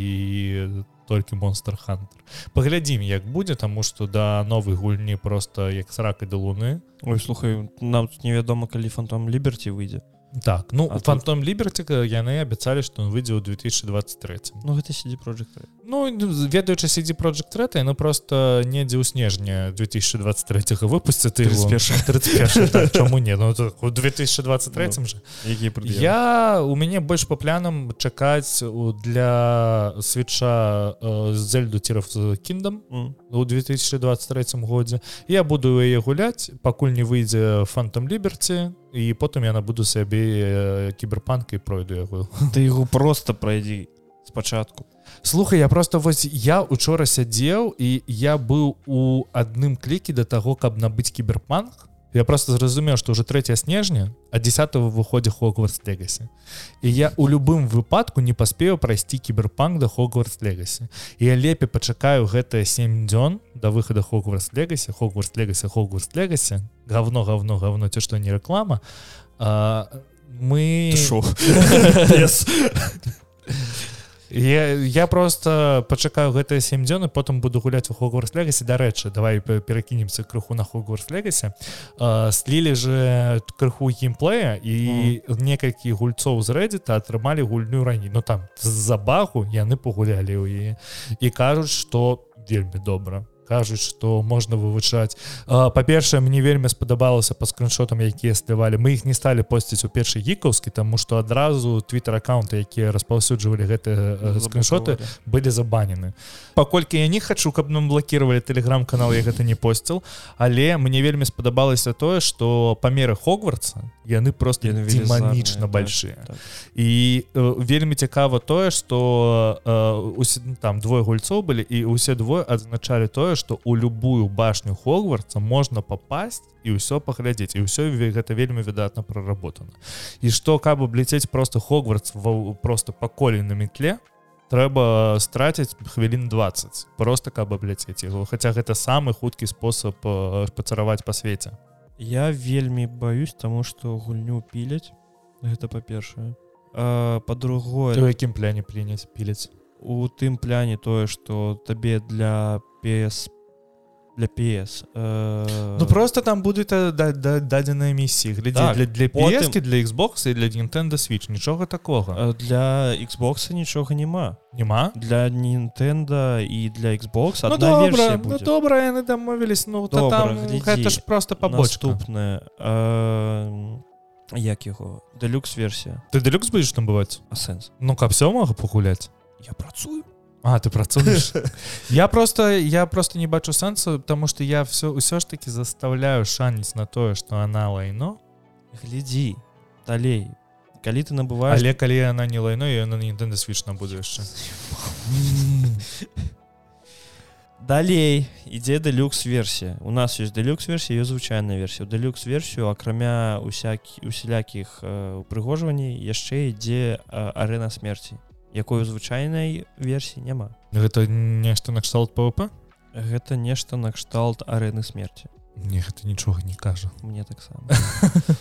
там толькі монстр хантер паглядзім як будзе таму что да новой гульні просто як сракай да луны ой слухай нам невядома калі фантом ліберці выйдзе так ну а фантом тут... ліберціка яны абяцалі што он выйдзе ў 2023 Ну гэта сидзі project Ну ведаючы сидзі project рэта ну просто недзе ў снежня 2023 выпусці ты так, чаму не ну, у 2023 ну, же. я у мяне больш по плянам чакаць для свеча э, зельду ціров кіндам у 2023 годзе я буду яе гуляць пакуль не выйдзе фантом ліберці і потым яна буду сабе кіберпанкай пройду яго ты яго просто пройдзі спачатку слухай я просто вось я учора сядзеў і я быў у адным клікі да таго каб набыць кіберпанк я просто зразумеў что уже 3 снежня а 10 выходзе хогварс легасі і я у любым выпадку не паспею прайсці кіберпанк да хогварс легасі і я лепей пачакаю гэтыя 7 дзён до выхода хогварс легасі хогварс легасі хогварс легасі говно говно говно ці што не реклама. А, мы шо я, я просто пачакаю гэтыя 7 дзён і потым буду гуляць у хогварс легасе дарэчы давай перакінемся крыху на хогварс легасе слілі же крыху геймплея і mm. некалькі гульцоў з рэдзіта атрымалі гульню раней Ну там з-за багу яны пагулялі ў яе і кажуць што вельмі добра кажуць что можна вывучаць па-першае мне вельмі спадабалася по скриншотам якія слівалі мы іх не сталі посціць у першы гікаўскі тому что адразу твиттер аккаунты якія распаўсюджвалі гэтыя скриншоты былі забанены. Паколькі я не хочу каб нам блокировали телеграм-канал я гэта не посціл але мне вельмі спадабалася тое что памеры хогвартса яны просто деманічна большие так, так. і э, вельмі цікава тое что э, там двое гульцоў былі і усе двое адзначалі тое что у любую башню хогвартса можна попасть і ўсё паглядзець і ўсё гэта вельмі выдатна проработана і что каб абліцець просто хогвартс просто па коле на метле трэба страціць хвілін 20 просто каб абляцець его. Хотя гэта самы хуткі спосаб пацараваць па свеце я вельмі баюсь тому что гульню піляць гэта па-першае э, по-другое якім пляне прыняць пілец у тым пляне тое что табе для PS для PS э... Ну просто там будуць дадзеныя місіі. Глядзі Так, для для потым- PS для Xbox і для Nintendo switch нічога такога. Э, для Xbox нічога няма. Няма? Для Nintendo і для Xbox Ну добра ну добра яны дамовілись ну Добра, там глядзі. гэта ж просто пабочка. Наступная э... як яго? Дэлюкс версія. Ты дэлюкс будзеш там бываць? А сэнс. Ну каб сёмага пагуляць я працую? А ты працуеш я просто я просто не бачу сэнсу потому что я все ўсё ж таки заставляю шаніць на тое что она лайно. Глядзі далей калі ты набываешь але калі она не лайно на Nintendo switch на яшчэ далей ідзе дэлюкс версія у нас ёсць дэлюкс версія ёсць звычайная версія у дэлюкс версію акрамя усякі усялякіх э, упрыгожванней яшчэ ідзе э, арэна смерці якой у звычайнай версіі няма. Гэта нешта накшталт пвп гэта нешта накшталт арэны смерці. Не гэта нічога не кажа. Мне таксама.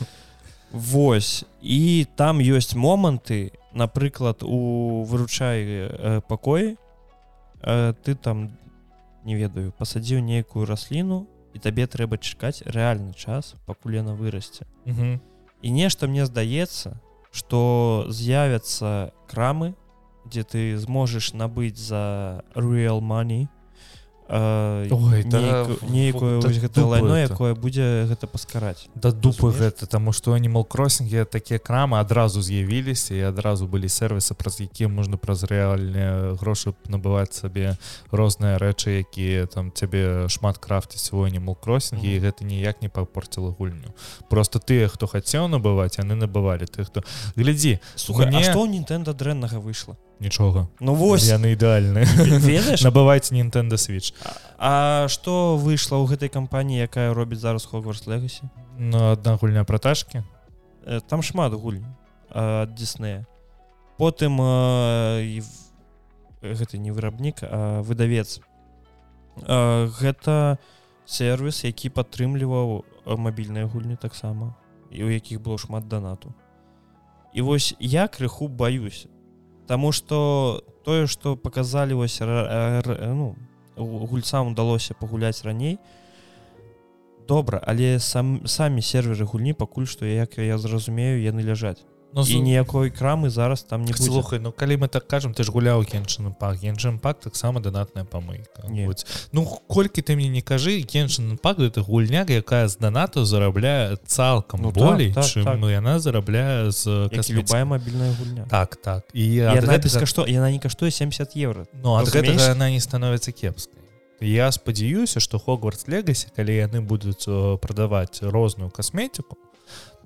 Вось. І там ёсць моманты. Напрыклад у выручай э, пакоі э, ты там не ведаю пасадзіў нейкую расліну і табе трэба чакаць рэальны час пакуль яна вырасце. І нешта мне здаецца что з'явяцца крамы дзе ты зможаш набыць за real money э, Ой, нейкую- да гэта лайно якое будзе гэта паскараць да дупы гэта таму што animal кроссинге такія крамы адразу з'явіліся і адразу былі сервісы праз якія можна праз рэальныя грошы набываць сабе розныя рэчы якія там цябе шмат крафціць у animal кроссинге і Мгм. гэта ніяк не папорціла гульню просто тыя хто хацеў набываць яны набывалі ты хто глядзі Слухай, Мне- а што Нінтэнда дрэннага выйшла нічога Ну вось яны ідэальны ведаеш набывайце Nintendo switch. А што выйшла ў гэтай кампаніі якая робіць зараз Хогвартс Легасі ну адна гульня пра ташкі Э, там шмат гульні ад Диснея потым э, гэта не вырабнік а выдавец А, гэта сервіс які падтрымліваў э, мабільныя гульні таксама і у якіх было шмат данату і вось я крыху баюсь Таму что тое што показалі вось ну гульцам удалося пагуляць раней добра але сам самі серверы гульні пакуль што як я зразумею яны ляжаць Ну, і ніякой крамы зараз там не слухай ну калі мы так кажам ты ж гуляў кеншын пак. Енжым пак таксама донатная. Будь. ну колькі ты мне не кажы кеншын пак это гульняк якая з донату зарабляе цалкам Ну, болей так, так, чым так. ну, яна зарабляе з і касметики. любая мабільная гульня. Так так. І яна, гэтага, кашто... яна не каштуе 70 евро ну ад гэтага яна не становіцца кепскай я спадзяюся што хогвартс легасі калі яны будуць э, прадаваць розную касметику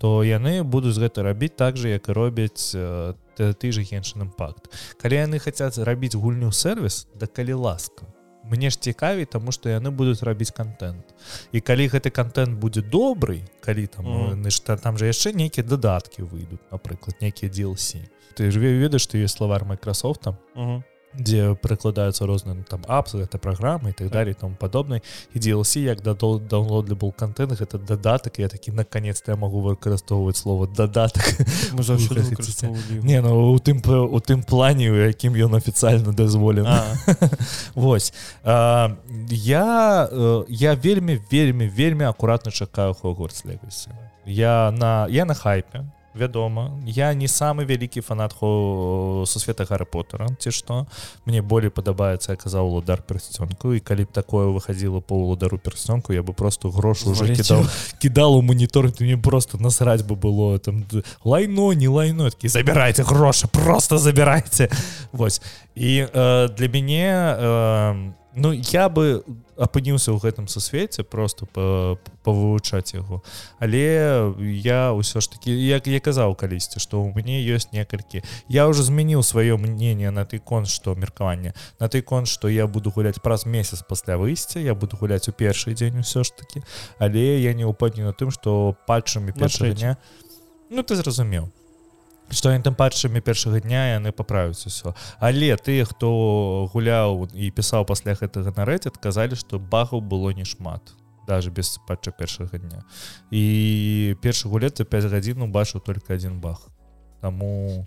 то яны будуць гэта рабіць так же як і робяць э, ты, ты же геншын імпакт калі яны хацяць рабіць гульню сервіс да калі ласка. Мне ж цікавей таму што яны будуць рабіць контент і калі гэты контент будзе добрый калі там mm. что там же яшчэ нейкія дадаткі выйдуць напрыклад нейкія DLC ты ж ведаеш ёсць словар Microsoft там? Угу. Дзе прыкладаюцца розныя ну, там апсы гэта праграмы і так далее тому падобнай і DLC як да даунлодлі был контент гэта дадатак я такі наконец-то я могу выкарыстоўваць слово дадатак не ну у тым у тым плане у якім ён афіцыйна дазволен А, Вось а, я э, я вельмі вельмі вельмі акуратна чакаю хогвартс легасі я на я на хайпе вядома. Я не самы вялікі фанат хо сусвета гарри поттера ці што. Мне болей падабаецца я казаў уладар персцёнку. І калі б такое выходзіла по уладару персцёнку я бы просто грошы уже кідаў кідал у монітор ты мне просто насраць бы было там лайно не лайно. Такі забирайте грошы просто забирайте Вось. І э, для мяне э, ну я бы апыніўся ў гэтым сусвеце просто па- павывучаць яго. Але я ўсё ж таки як я казаў калісьці што ў мяне ёсць некалькі. Я уже змяніў сваё мнение на той конт што меркаванне на той конт што я буду гуляць праз месяц пасля выйсця я буду гуляць у першы дзень усё ж таки але я не упэўнены тым што пальчамі першага дня. Ну ты зразумеў што яны там патчамі першага дня яны паправяць усё. Але тыя хто гуляў і пісаў пасля гэтага на рэдзет казалі што багаў было не шмат даже без патча першага дня. І першы гулец за 5 гадзін убачыў только один баг. Таму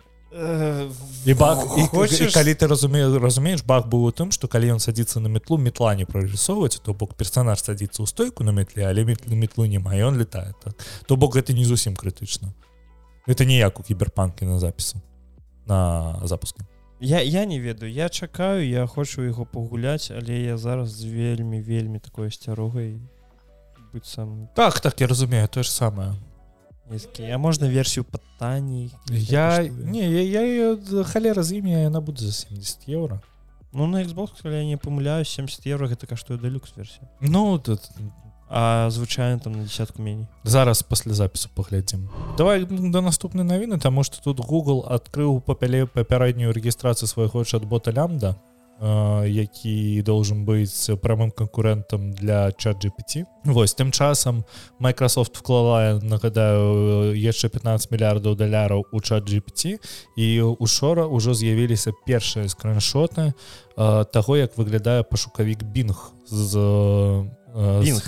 і баг і, Хочеш... і калі ты разуме разумееш баг быў у тым што калі ён садзіцца на метлу метла не прарысоўваць то бок персонаж садзіцца ў стойку на метле але метлу метлу няма ён летае так. То бок гэта не зусім крытычна это ніяк у кіберпанкі на запісу на запуску я я не ведаю я чакаю я хочу яго пагуляць але я зараз вельмі вельмі такой асцярогай быццам так так я разумею тое ж самае а можна версію пытаній я не я, я халера з імі яна будзе за 70 еўра ну на Xbox я не памыляю 70 евро гэта каштуе далюкс версія. Ну тут а звычайно там на десятку меней зараз пасля запісу паглядзім. Давай да наступнай навіны таму што тут Google адкрыў папяле папярэднюю рэгістрацыю свайго чат-бота лямда які должен быць прамым канкурентам для чат GPT Вось тым часам Microsoft вклала нагадаю яшчэ 15 мільярдаў даляраў у чат GPT і учора ўжо з'явіліся першыя скриншоты таго як выглядае пашукавік бінг з З,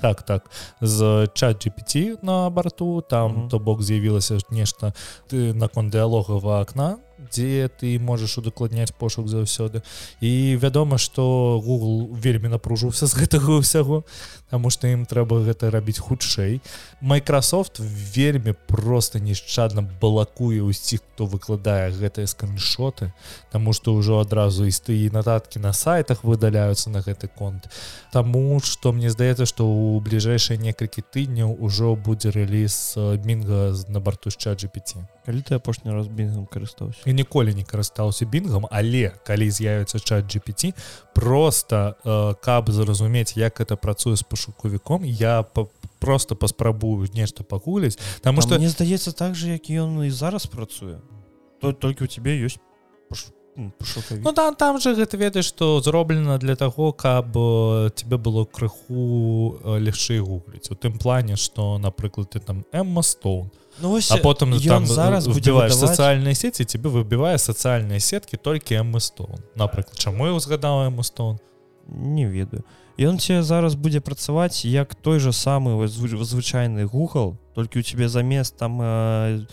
так так. З чат GPT на барту там mm -hmm. то бок з'явілася нешта ты наконт дыалогава акна дзе ты можаш удакладняць пошук заўсёды. І вядома што Google вельмі напружыўся з гэтага ўсяго Таму што ім трэба гэта рабіць хутчэй. Microsoft вельмі просто нешчадна балакуе ўсіх хто выкладае гэтыя скриншоты Таму што ўжо адразу і стыі нататкі на сайтах выдаляюцца на гэты конт. Таму што мне здаецца што ў бліжэйшыя некалькі тыдняў ужо будзе рэліз мінга на барту з чат GPT калі ты апошні раз бінгам карыстаўся? Я ніколі не карыстаўся бінгам але калі з'явіцца чат GPT просто э, каб зразумець як это працуе з пашукавіком я по просто паспрабую нешта пагуляць там что мне здаецца так же як ён і зараз працуе. То толькі у тебе ёсць Ну там там же гэта ведаеш што зроблена для таго каб тебе было крыху лягчэй гугліць. У тым плане што напрыклад ты там Эмма Стоун Ну, а потым там зараз вбіваеш выдаваць... сацыяльныя сеці тебе выбівае сацыяльныя сеткі толькі Эммы Стоун. Напрыклад чаму я узгадала Эмму Стоун? Не ведаю. Ён тебе зараз будзе працаваць як той же самы звычайны Google толькі у тебе замест там э,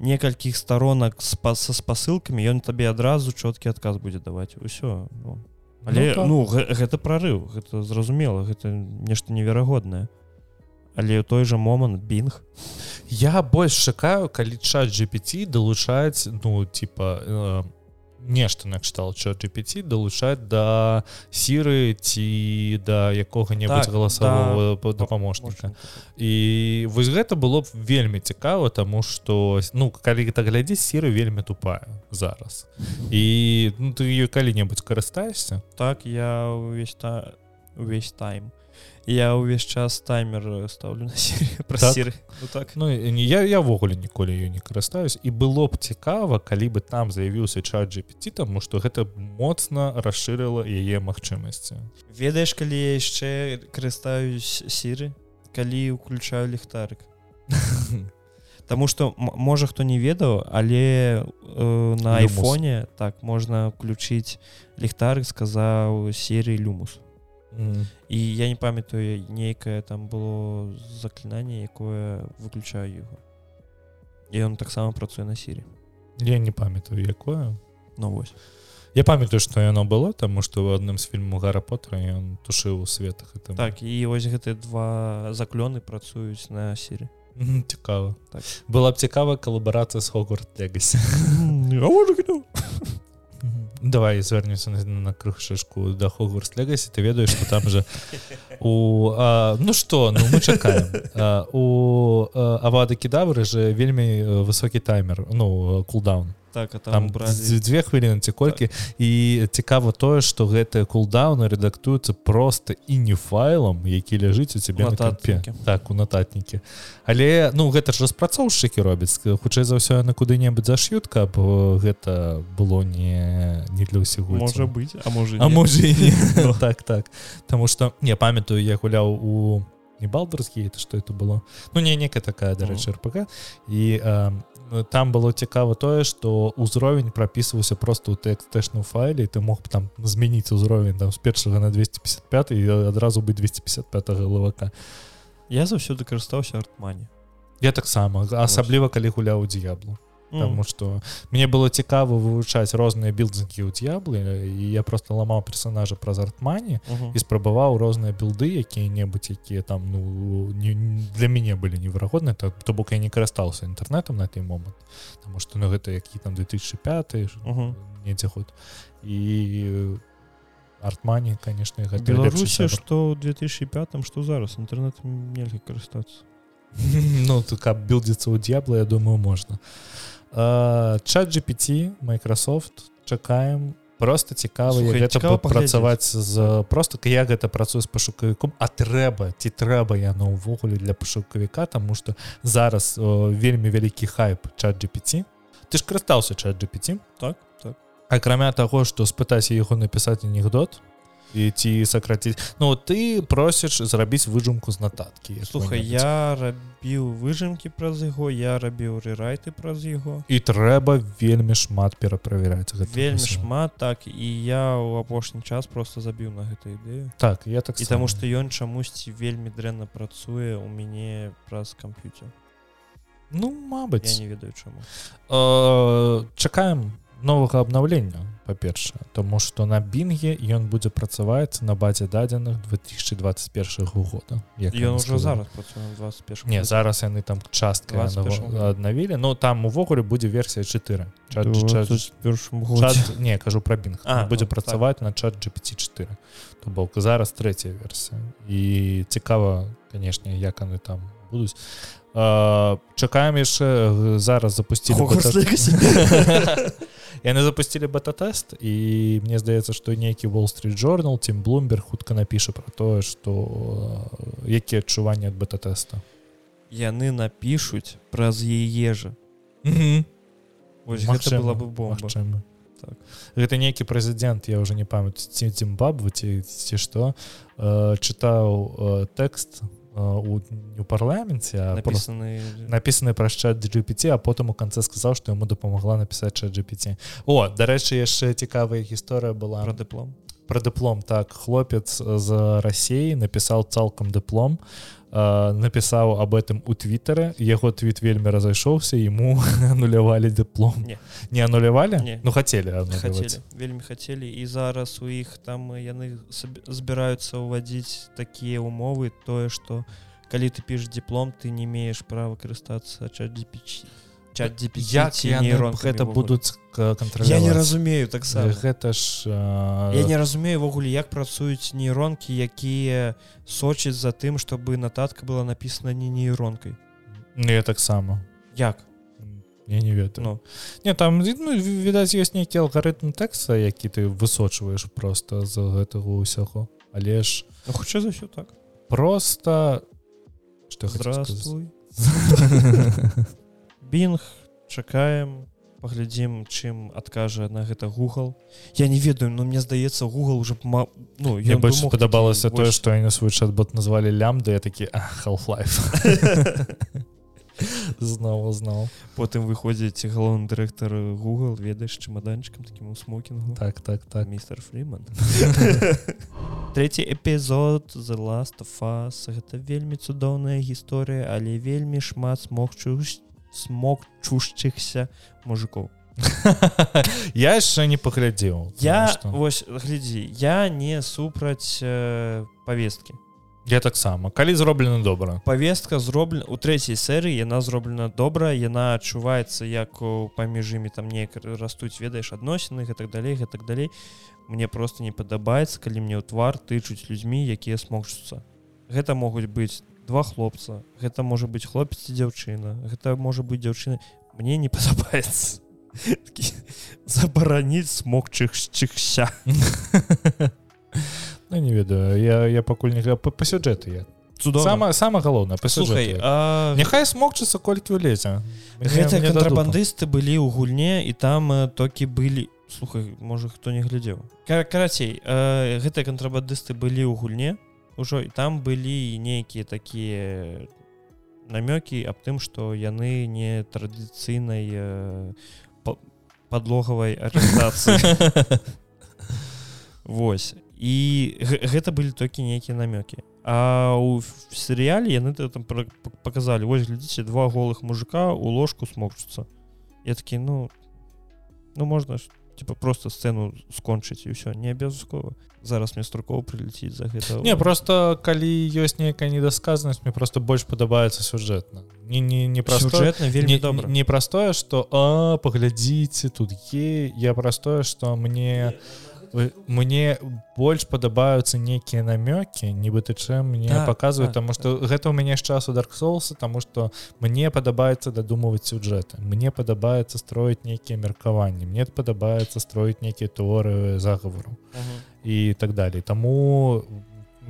некалькіх сторонак спа са спасылкамі ён табе адразу чёткі адказ будзе даваць усё ну. але ну, ну гэта прорыв гэта зразумела гэта нешта неверагоднае але ў той же момант бінг я больш чакаю калі чат GPT далучаць ну типа э, нешта накштал чат GPT далучаць да сіры ці да якога-небудзь так, галасавого да, дапаможніка. І вось гэта было б вельмі цікава тому что ну калі гэта глядзець сіры вельмі тупая зараз. І ну, ты ее калі-небудзь карыстаешься так я увесь та увесь тайм я увесь час таймер ставлю на про так? ну, так. Ну я явогуле ніколі ее не карыстаюсь і было б цікава калі бы там заявіўся чат GPT таму что гэта моцна расшырыла яе магчымасці ведаеш калі я яшчэ карыстаюсь сіры калі уключаю ліхтарык Таму что можа хто не ведаў але э, на айфоне так можна включыць ліхтарык сказаў серыі люмус Mm. і я не памятаю нейкае там было заклінанне якое выключаю яго і ён таксама працуе на сірі я не памятаю якое. Ну вось я памятаю што яно было таму што ў адным з фільму гара потра ён тушыў у светах это так і вось гэтыя два заклёны працуюць на сірі цікава так. была б цікава калабарацыя з хогвард легасі давай звернемся на, на крышку да хогварс легасі ты ведаеш что там же у а, ну что ну мы чакаем а, у авады кедавры же вельмі э, высокі таймер ну кулдаун так там, дзве хвіліны ці колькі так. і цікава тое что гэтыя кулдауны рэдактуюцца просто і не файлам які ляжыць у цябе так у нататнікі але ну гэта ж распрацоўшчыкі робяць. Хутчэй за ўсё на куды-небудзь заш'ют каб гэта было не не для ўсяго можа быть а можа а можа так так. Таму что не памятаю я гуляў у не балдарскі это что это было. Ну не некая такая дарэчы рпк і а, там было цікава тое что ўзровень прапісваўся просто ў тэкстэшным файле ты мог там змяніць узровень там з першага на 255 і адразу быць 255 галавака. Я заўсёды карыстаўся артмане я таксама асабліва калі гуляў дзеяблу Таму что мне было цікава вывучаць розныя білдзінгі ў д'яблы і я просто ламаў персонажа праз артмані і спрабаваў розныя білды якія-небудзь якія там ну не, для мяне былі неверагодныя. То, то бок я не карыстаўся інтэрнетам на той момант Таму что ну гэта які там 2005 недзе год. І артмані конечно беларусі что 2005 что зараз. Інтэрнет нельга карыстацца ну каб білдзіцца ў д'ябла я думаю можна чат GPT Microsoft чакаем просто цікава працаваць з просто я гэта працую з пашукавіком а трэба ці трэба яно ўвогуле для пашукавіка тому что зараз вельмі вялікі хайп чат GPT ты ж карыстаўся чат GPT так. Так акрамя таго што спытайся яго напісаць анекдот і ці сакраціць Ну ты просіш зрабіць выжымку з нататкі слухай я рабіў выжымкі праз яго я рабіў рерайты праз яго і трэба вельмі шмат пераправяраць вельмі шмат так і я ў апошні час просто забіў на гэта ідэю. Так я так і таму што ён чамусьці вельмі дрэнна працуе у мяне праз камп'ютер. Ну Мабыць. Не ведаю чаму. Э, чакаем новага абнаўлення па-першае тому что на бінге ён будзе працаваць на базе дадзеных 2021 года уже зараз не зараз яны там частка аднавілі но там увогуле будзе версія 4 чат, чат, чат, не кажу про бінг будзе ну, працаваць так. на чат GPT4 то бок зараз третья версія. І цікава канешне як яны там будуць чакаем яшчэ зараз запусцілі яны запусцілі бета-тэст і мне здаецца што нейкі wall street journal тим bloomberg хутка напіша про тое что якія адчуванні ад бета-тэста яны напішуць праз яе жа была бы бомба. так. гэта нейкі прэзідэнт я уже не памятаю ці дзімбабву ці ці што э, чытаў э, тэкст у, у парламенце написаны написаны праз чат GPT а потым у канцы сказаў што яму дапамагла напісаць чат GPT о дарэчы яшчэ цікавая гісторыя была про дыплом про дыплом так. Хлопец з рассеі напісаў цалкам дыплом напісаў об этом у твиттары яго твіт вельмі разайшоўся ему анулявалі дыплом не, не анулявалі ну хотели вельмі хацелі і зараз у іх там яны збіраюцца ўвадзіць такія умовы тое что калі ты піш диплом ты не имееш права карыстацца чат GPT нейрон гэта будуць я не разумею таксама гэта ж а... я не разумею ввогуле як працуюць нейронкі якія сочаць за тым чтобы нататка была написана не нейронкай не ну, таксама як? Я не ведаю ну. Не там ну, відаць ёсць нейкі алгарытм тэкста які ты высочваеш просто з гэтага ўсяго але ж ну, хутчэй за ўсё так? просто что здравствуй бінг чакаем паглядзім чым адкажа на гэта Google. Я не ведаю но мне здаецца Google уже ма... ну я больш падабалася тое што я на свой чат-бот назвалі лямда я такі half-life зноў знаў. Потым выходзіць галоўны дырэктар Google ведаеш чамаданчыкам такім у смокінгу. Так так так. Містер фріман. Третий эпізод the last of us. Гэта вельмі цудоўная гісторыя але вельмі шмат смог чуць смог чушчыхся мужикоў я яшчэ не паглядзеў я что... вось глядзі я не супраць э, повесткі я таксама калі зроблена добра повестка зроблена у трэцяй серыі яна зроблена добра яна адчуваецца як паміж імі там не растуць ведаеш адносіны і так далей гэтак далей мне просто не падабаецца калі мне ў твар тычуць людзьмі якія смогчуцца гэта могуць быць два хлопца. Гэта можа быть хлопец і дзяўчына. Гэта можа быть дзяўчына. Мне не падабаецца. Забараніць смокчыхчыхся ну, не ведаю. Я я пакуль не па, па сюджэты я. Сама сама галоўна паслухай няхай смокчыцца колькі влезе гэта кантрабандысты былі ў гульне і там токі былі слухай можа хто не глядзеў. Карацей гэтыя кантрабандысты былі ў гульне ўжо і там былі нейкія такія намёкі аб тым што яны не традыцыйнай э, подлогавай арыентацыі Вось і гэта былі толькі нейкія намёкі А у серыяле яны там показалі вось глядзіце два голых мужика у ложку смокчуцца я такі ну ну можна ж типа просто сцену скончыць і ўсё не абавязкова зараз мне строкоў прилетіць за гэта не просто калі ёсць нейкая недасказанасць мне просто больш падабаецца сюжэтна. Не не не прастожэтна вельмі добра. не простое что а паглядзіце тут е я простое что мне не мне больш падабаюцца нейкія намёкі нібыта чым мне так, показваюць так, таму што так. гэта ў мяне з часу дарксоуса таму што мне падабаецца дадумваць сюджэты мне падабаецца строіць нейкія меркаванні мне падабаецца строіць нейкія тэорыі загавару uh -huh. і так далей таму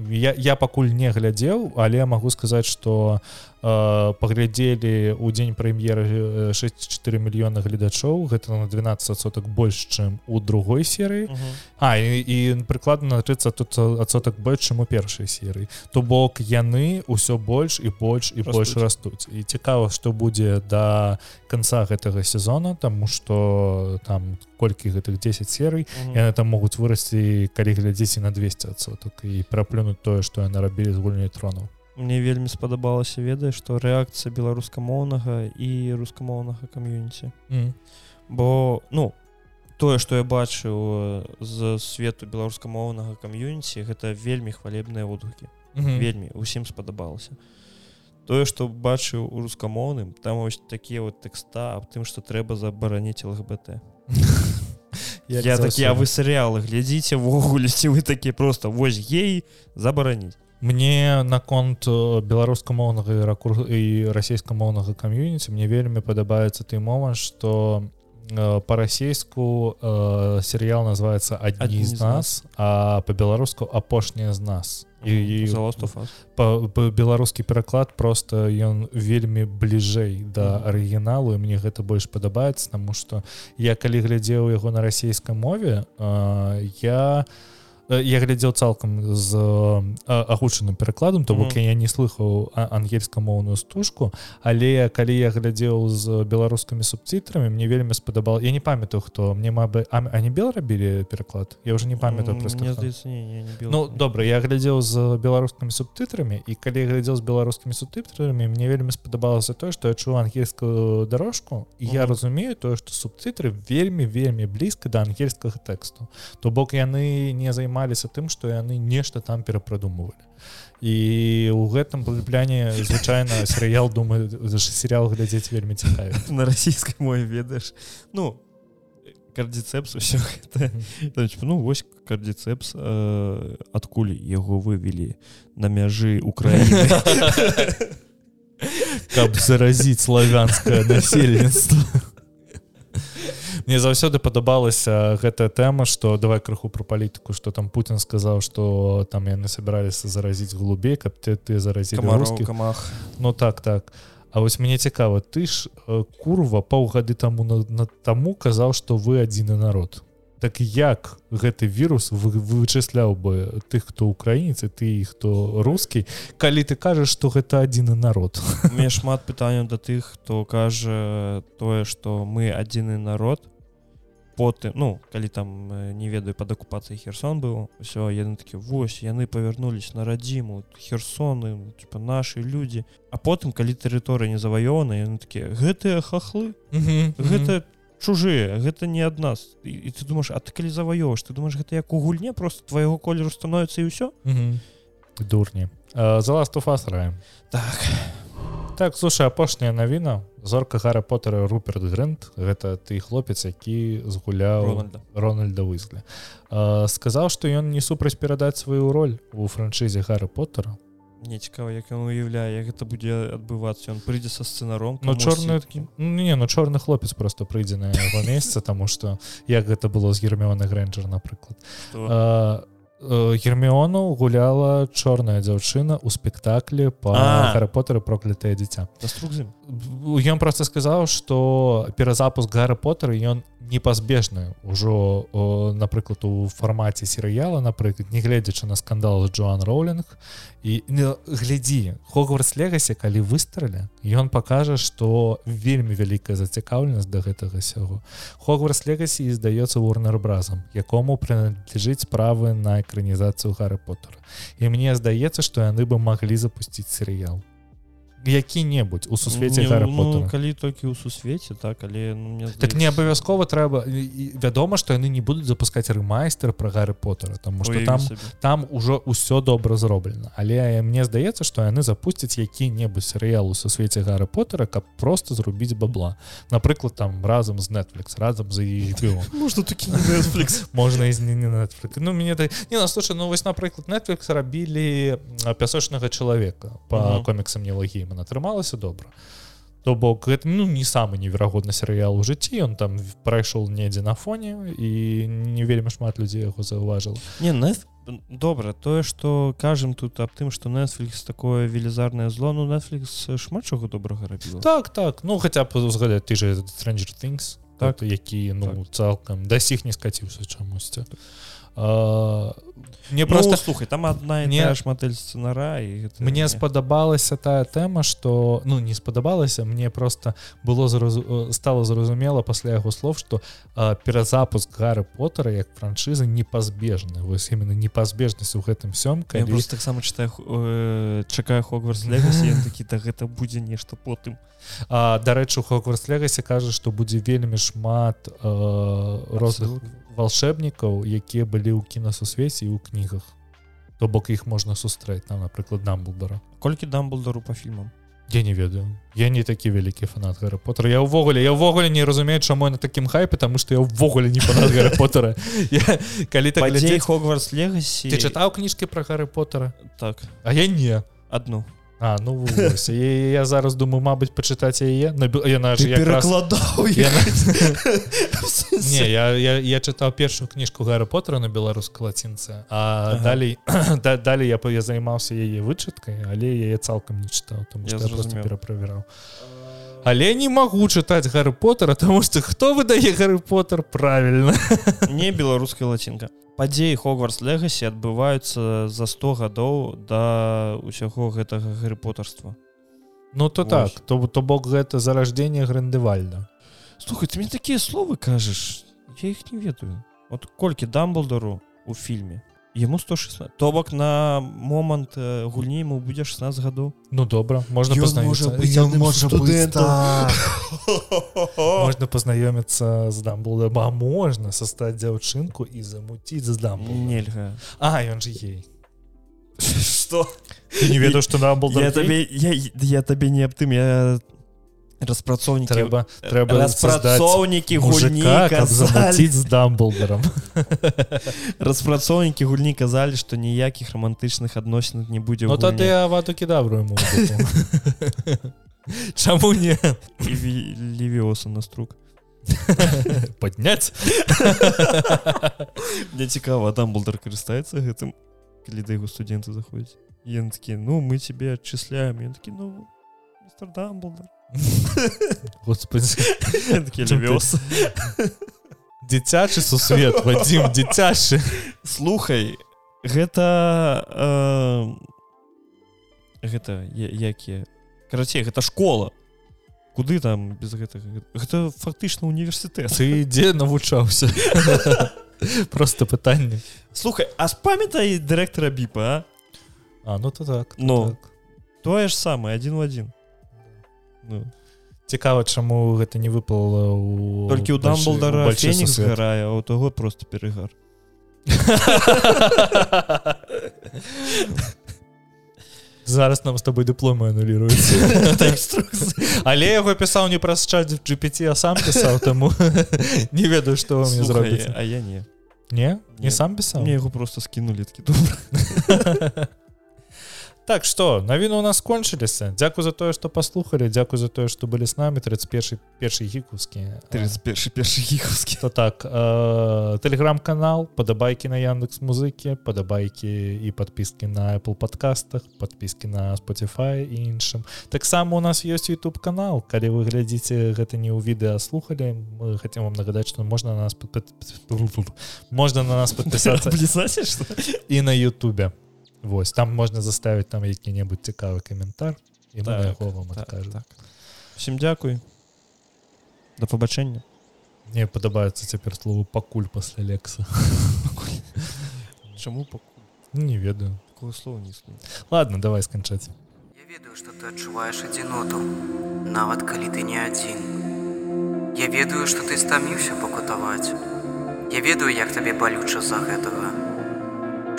я, я пакуль не глядзеў але магу сказаць что э, паглядзелі у дзень прэм'еры 64 мільёна гледачоў гэта на 12 соток больш чым у другой серыі uh -huh. А і, і прыкладна на 30 тут адсотак больш чым у першай серыі то бок яны ўсё больш і больш і растуць. больш растуць і цікава што будзе да конца гэтага сезона тому что там колькі гэтых 10 серый uh -huh. яны там могуць вырасці калі глядзеце на 200 адсотак і праплюнуць тое што яны рабілі з гульняй тронаў мне вельмі спадабалася ведае што рэакцыя беларускамоўнага і рускамоўнага кам'юніці. Mm. бо ну тое што я бачыў з свету беларускамоўнага кам'юніці гэта вельмі хвалебныя водгукі. Mm -hmm. вельмі усім спадабалася. Тое што бачыў у рускамоўным там вось такія вот тэкста аб тым што трэба забараніць лгбт я такі а вы серыялы глядзіце ввогуле ці вы такі просто вось гей забараніць мне наконт э, беларускамоўнага ракур і расійскамоўнага кам'юніці мне вельмі падабаецца той момант что э, по-расейску э, серыял называется адні з нас а по-беларуску апошняя з нас і па-беларускі пераклад просто ён вельмі бліжэй да арыгіналу мне гэта больш падабаецца тому что я калі глядзеў яго на расійскай мове э, я не я глядзеў цалкам з агучаным перакладам то бок mm -hmm. я не слыхаў ангельскамоўную стужку. Але калі я глядзеў з беларускімі субцітрамі мне вельмі спадабал я не памятаю хто мне ма бы они бел рабілі пераклад я уже не памятаю mm, ну добра я глядзеў з беларускімі субтытрамі і калі глядзеў з беларускімі субтытрамі мне вельмі спадабалася тое што я чу ангельскую дорожку і mm -hmm. я разумею тое што субцітры вельмі вельмі блізка да ангельскага тэксту то бок яны не займаюць займаліся тым што яны нешта там перапрадумывалі і у гэтым пляне звычайна серыял думаю серыял глядзець вельмі цікаві на расійскай мове ведаеш ну кардіцепс усё ну вось кардіцепс э, адкуль яго вывелі на мяжы Украіны. Каб заразіць славянскае насельніцтва мне заўсёды падабалася гэтая тэма что давай крыху про палітыку что там Путин сказаў что там яны собираліся заразіць глубей каб ты ты заразілі камах. Ну так так. А вось мне цікава ты ж курва паўгады таму на, на таму казаў что вы адзіны народ так як гэты вирус вы вычысляў бы тых хто украінцы ты хто русский калі ты кажаш что гэта адзіны народ? Мне шмат пытанняў да тых хто кажа тое что мы адзіны народ потым ну калі там не ведаю под акупацыяй херсон быў все яны такі вось яны павярнулись на радзіму херсоны типа наши люди а потым калі тэрыторыя не заваёвана яны такія гэтыя хахлы гэта не чужыя гэта не ад нас. І, і ты думаешь а ты калі заваёваешь ты думаешь гэта як у гульне просто твайго колеру становіцца і ўсё? Дурні. За вас туфасраем так. Так слушай апошняя навіна. Зорка гара потара руперт грэнд гэта ты хлопец які згуляў рональда. Вызгля сказаў што ён не супраць перадаць сваю роль у франшызе гары поттера не цікава як ён уяўляе як гэта будзе адбывацца ён прыйдзе са сцэнаром но чорны такі не ну чорны хлопец просто прыйдзе на яго месяца тому что як гэта было з гермеона грэнджер напрыклад гермеону гуляла чорная дзяўчына у спектаклі по гарапотары проклятае дзіця ён просто сказаў что перазапуск гары поттера ён непазбежны ўжо напрыклад у фармаце серыяла напрыклад нягледзячы на скандал Джоан роулінг і не глядзі хогварс легасе калі выстраля ён пакажа что вельмі вялікая зацікаўленасць да гэтага сяго хогварс легасі здаецца урнербразам якому прыналежыць справы на экранізацыю гары поттера. І мне здаецца что яны бы маглі запусціць серыял які-небудзь у сусвеце ну, калі толькі ў сусвеце так але ну, мне так не абавязкова трэба вядома што яны не будуць запускаць рэмайстер пра гары Поттера тому что там там ужо ўсё добра зроблена але мне здаецца што яны запусцяць які-небудзь серыял у сусвеце гары Поттера каб просто зрубіць бабла напрыклад там разам з Netflix разам за можна такі Netflix можна і не Netflix ну мне так не на слушай ну вось напрыклад Netflix рабілі пясочнага чалавека по коміксам нелагіем атрымалася добра то бок гэта ну не самы неверагодны серыял у жыцці он там прайшоў недзе на фоне і не вельмі шмат людзей яго заўважыла не Net... добра тое что кажам тут аб тым что Netflix такое велізарнае зло ну Netflix шмат чаго добрага рабіла так так ну хаця б узгадаць ты же Stranger Things Так. так які ну Так. цалкам да сіх не скаціўся чамусьці а, мне просто просто ну, слухай там Мне- тая ж мадэль сцэнара і гэта мне не. спадабалася тая тэма что ну не спадабалася мне просто было зразу... э, стало зразумела пасля яго слов что перазапуск гары поттера як франшызы непазбежны вось именно непазбежнасць у гэтым сём калі просто таксама читаю э, чакаю хогварс такі да гэта будзе нешта потым дарэчы хогварс легасе кажа что будзе вельмі шмат э, розных волшебнікаў якія былі ў кінасусвеце і ў кнігах. То бок іх можна сустрэць там напрыклад дамблдора. Колькі дамблдару по фільмам? Я не ведаю. Я не такі вялікі фанат Гарри Поттера. Я ўвогуле я ўвогуле не разумею чаму я на такім хайпе тому что я ўвогуле не фанат Гарри Поттера. Я, калі так глядзець, хогварс легасі ты чытаў кніжкі про Гарри Поттера? Так. А я не. Одну А ну вось, я, я зараз думаю Мабыць пачытаць яе на бе- яна ж перакладаў Яна- не я, я, я чытаў першую кніжку Гарри Поттера на беларускай лацінцы а Ага. далей да, далей я па- я займаўся яе вычыткай але яе цалкам не чытаў тому Я что я просто пераправяраў але не магу чытаць Гарри Поттера тому что хто выдае Гарри Поттер правильно? Не беларуская лацінка. Падзеі хогварс легасі адбываюцца за 100 гадоў да ўсяго гэтага гарыпотарства Ну то Вось. так то то бок гэта зараждение грандывальна. Слухай ты мне такія словы кажаш я іх не ведаю. От колькі дамблдару у фільме ему 116 то бок на момант гульні ему будзе 16 гадоў Ну добра можна можна пазнаёміцца з дамблдом а можна састаць дзяўчынку і замуціць з дамблдом нельга. А ён же ей что ты не ведаў што дамблдор я табе я, я табе не аб тым я распрацоўнікі трэба трэба распрацоўнікі гульні замуціць з дамблдором. Распрацоўнікі гульні казалі што ніякіх романтычных адносінах не будзе Ну тады авату кідабру ему Чаму не левіоса на струк. Падняць мне цікава дамблдар карыстаецца гэтым калі да яго студэнты заходзяць ён такі ну мы тебе адчысляем ён такі ну мистер дамблдар Господи такі левіоса дзіцячы сусвет Вадзім дзіцячы слухай гэта э, гэта якія карацей гэта школа. Куды там без гэтага? Гэта фактычна універсітэт. Ты дзе навучаўся? Просто пытанне. Слухай а спамятай дырэктара біпа а? А ну то так Ну. так. тое ж самае адзін в адзін ну, цікава чаму гэта не выпала у толькі дамблдара у большы фенікс гарае а у таго просто перегар зараз нам з тобой дыпломы ануліруюцца Так, але яго пісаў не праз чат GPT а сам пісаў таму не ведаю што вы мне Слухай, зробіць а я не. Не? Не. не сам пісаў? Мне яго просто скінули такі добра так что навіны у нас скончыліся Дзякуй за тое што паслухалі Дзякуй за тое што былі з намі 31 першы гікускі 31 першы гіхаўскі то так э, телеграм-канал падабайкі на яндекс музыкі падабайкі і подпіски на apple подкастах подпіски на spotify і іншым таксама у нас ёсць youtube канал. Калі вы глядзіце гэта не ў відэа слухалі мы хотим вам нагадаць что можна на нас можна на нас подпісацца што? і на Ютубе Вось там можна заставіць там які-небудзь цікавы каментар і Так, яго вам Так, адкажем так. Усім дзякуй да пабачэння мне падабаецца цяпер слово пакуль пасля лекса чаму пакуль не ведаю такого слова не існуе ладно давай сканчаць Я ведаю, што ты адчуваеш адзіноту, нават калі ты не адзін. Я ведаю, што ты стаміўся пакутаваць. Я ведаю, як табе балюча з-за гэтага,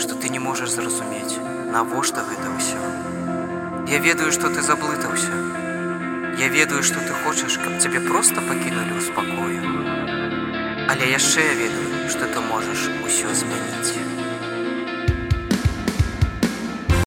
што ты не можаш зразумець, навошта гэта ўсё. Я ведаю, што ты заблытаўся. Я ведаю, што ты хочаш, каб цябе проста пакінулі ў спакою. Але яшчэ я ведаю, што ты можаш усё змяніць.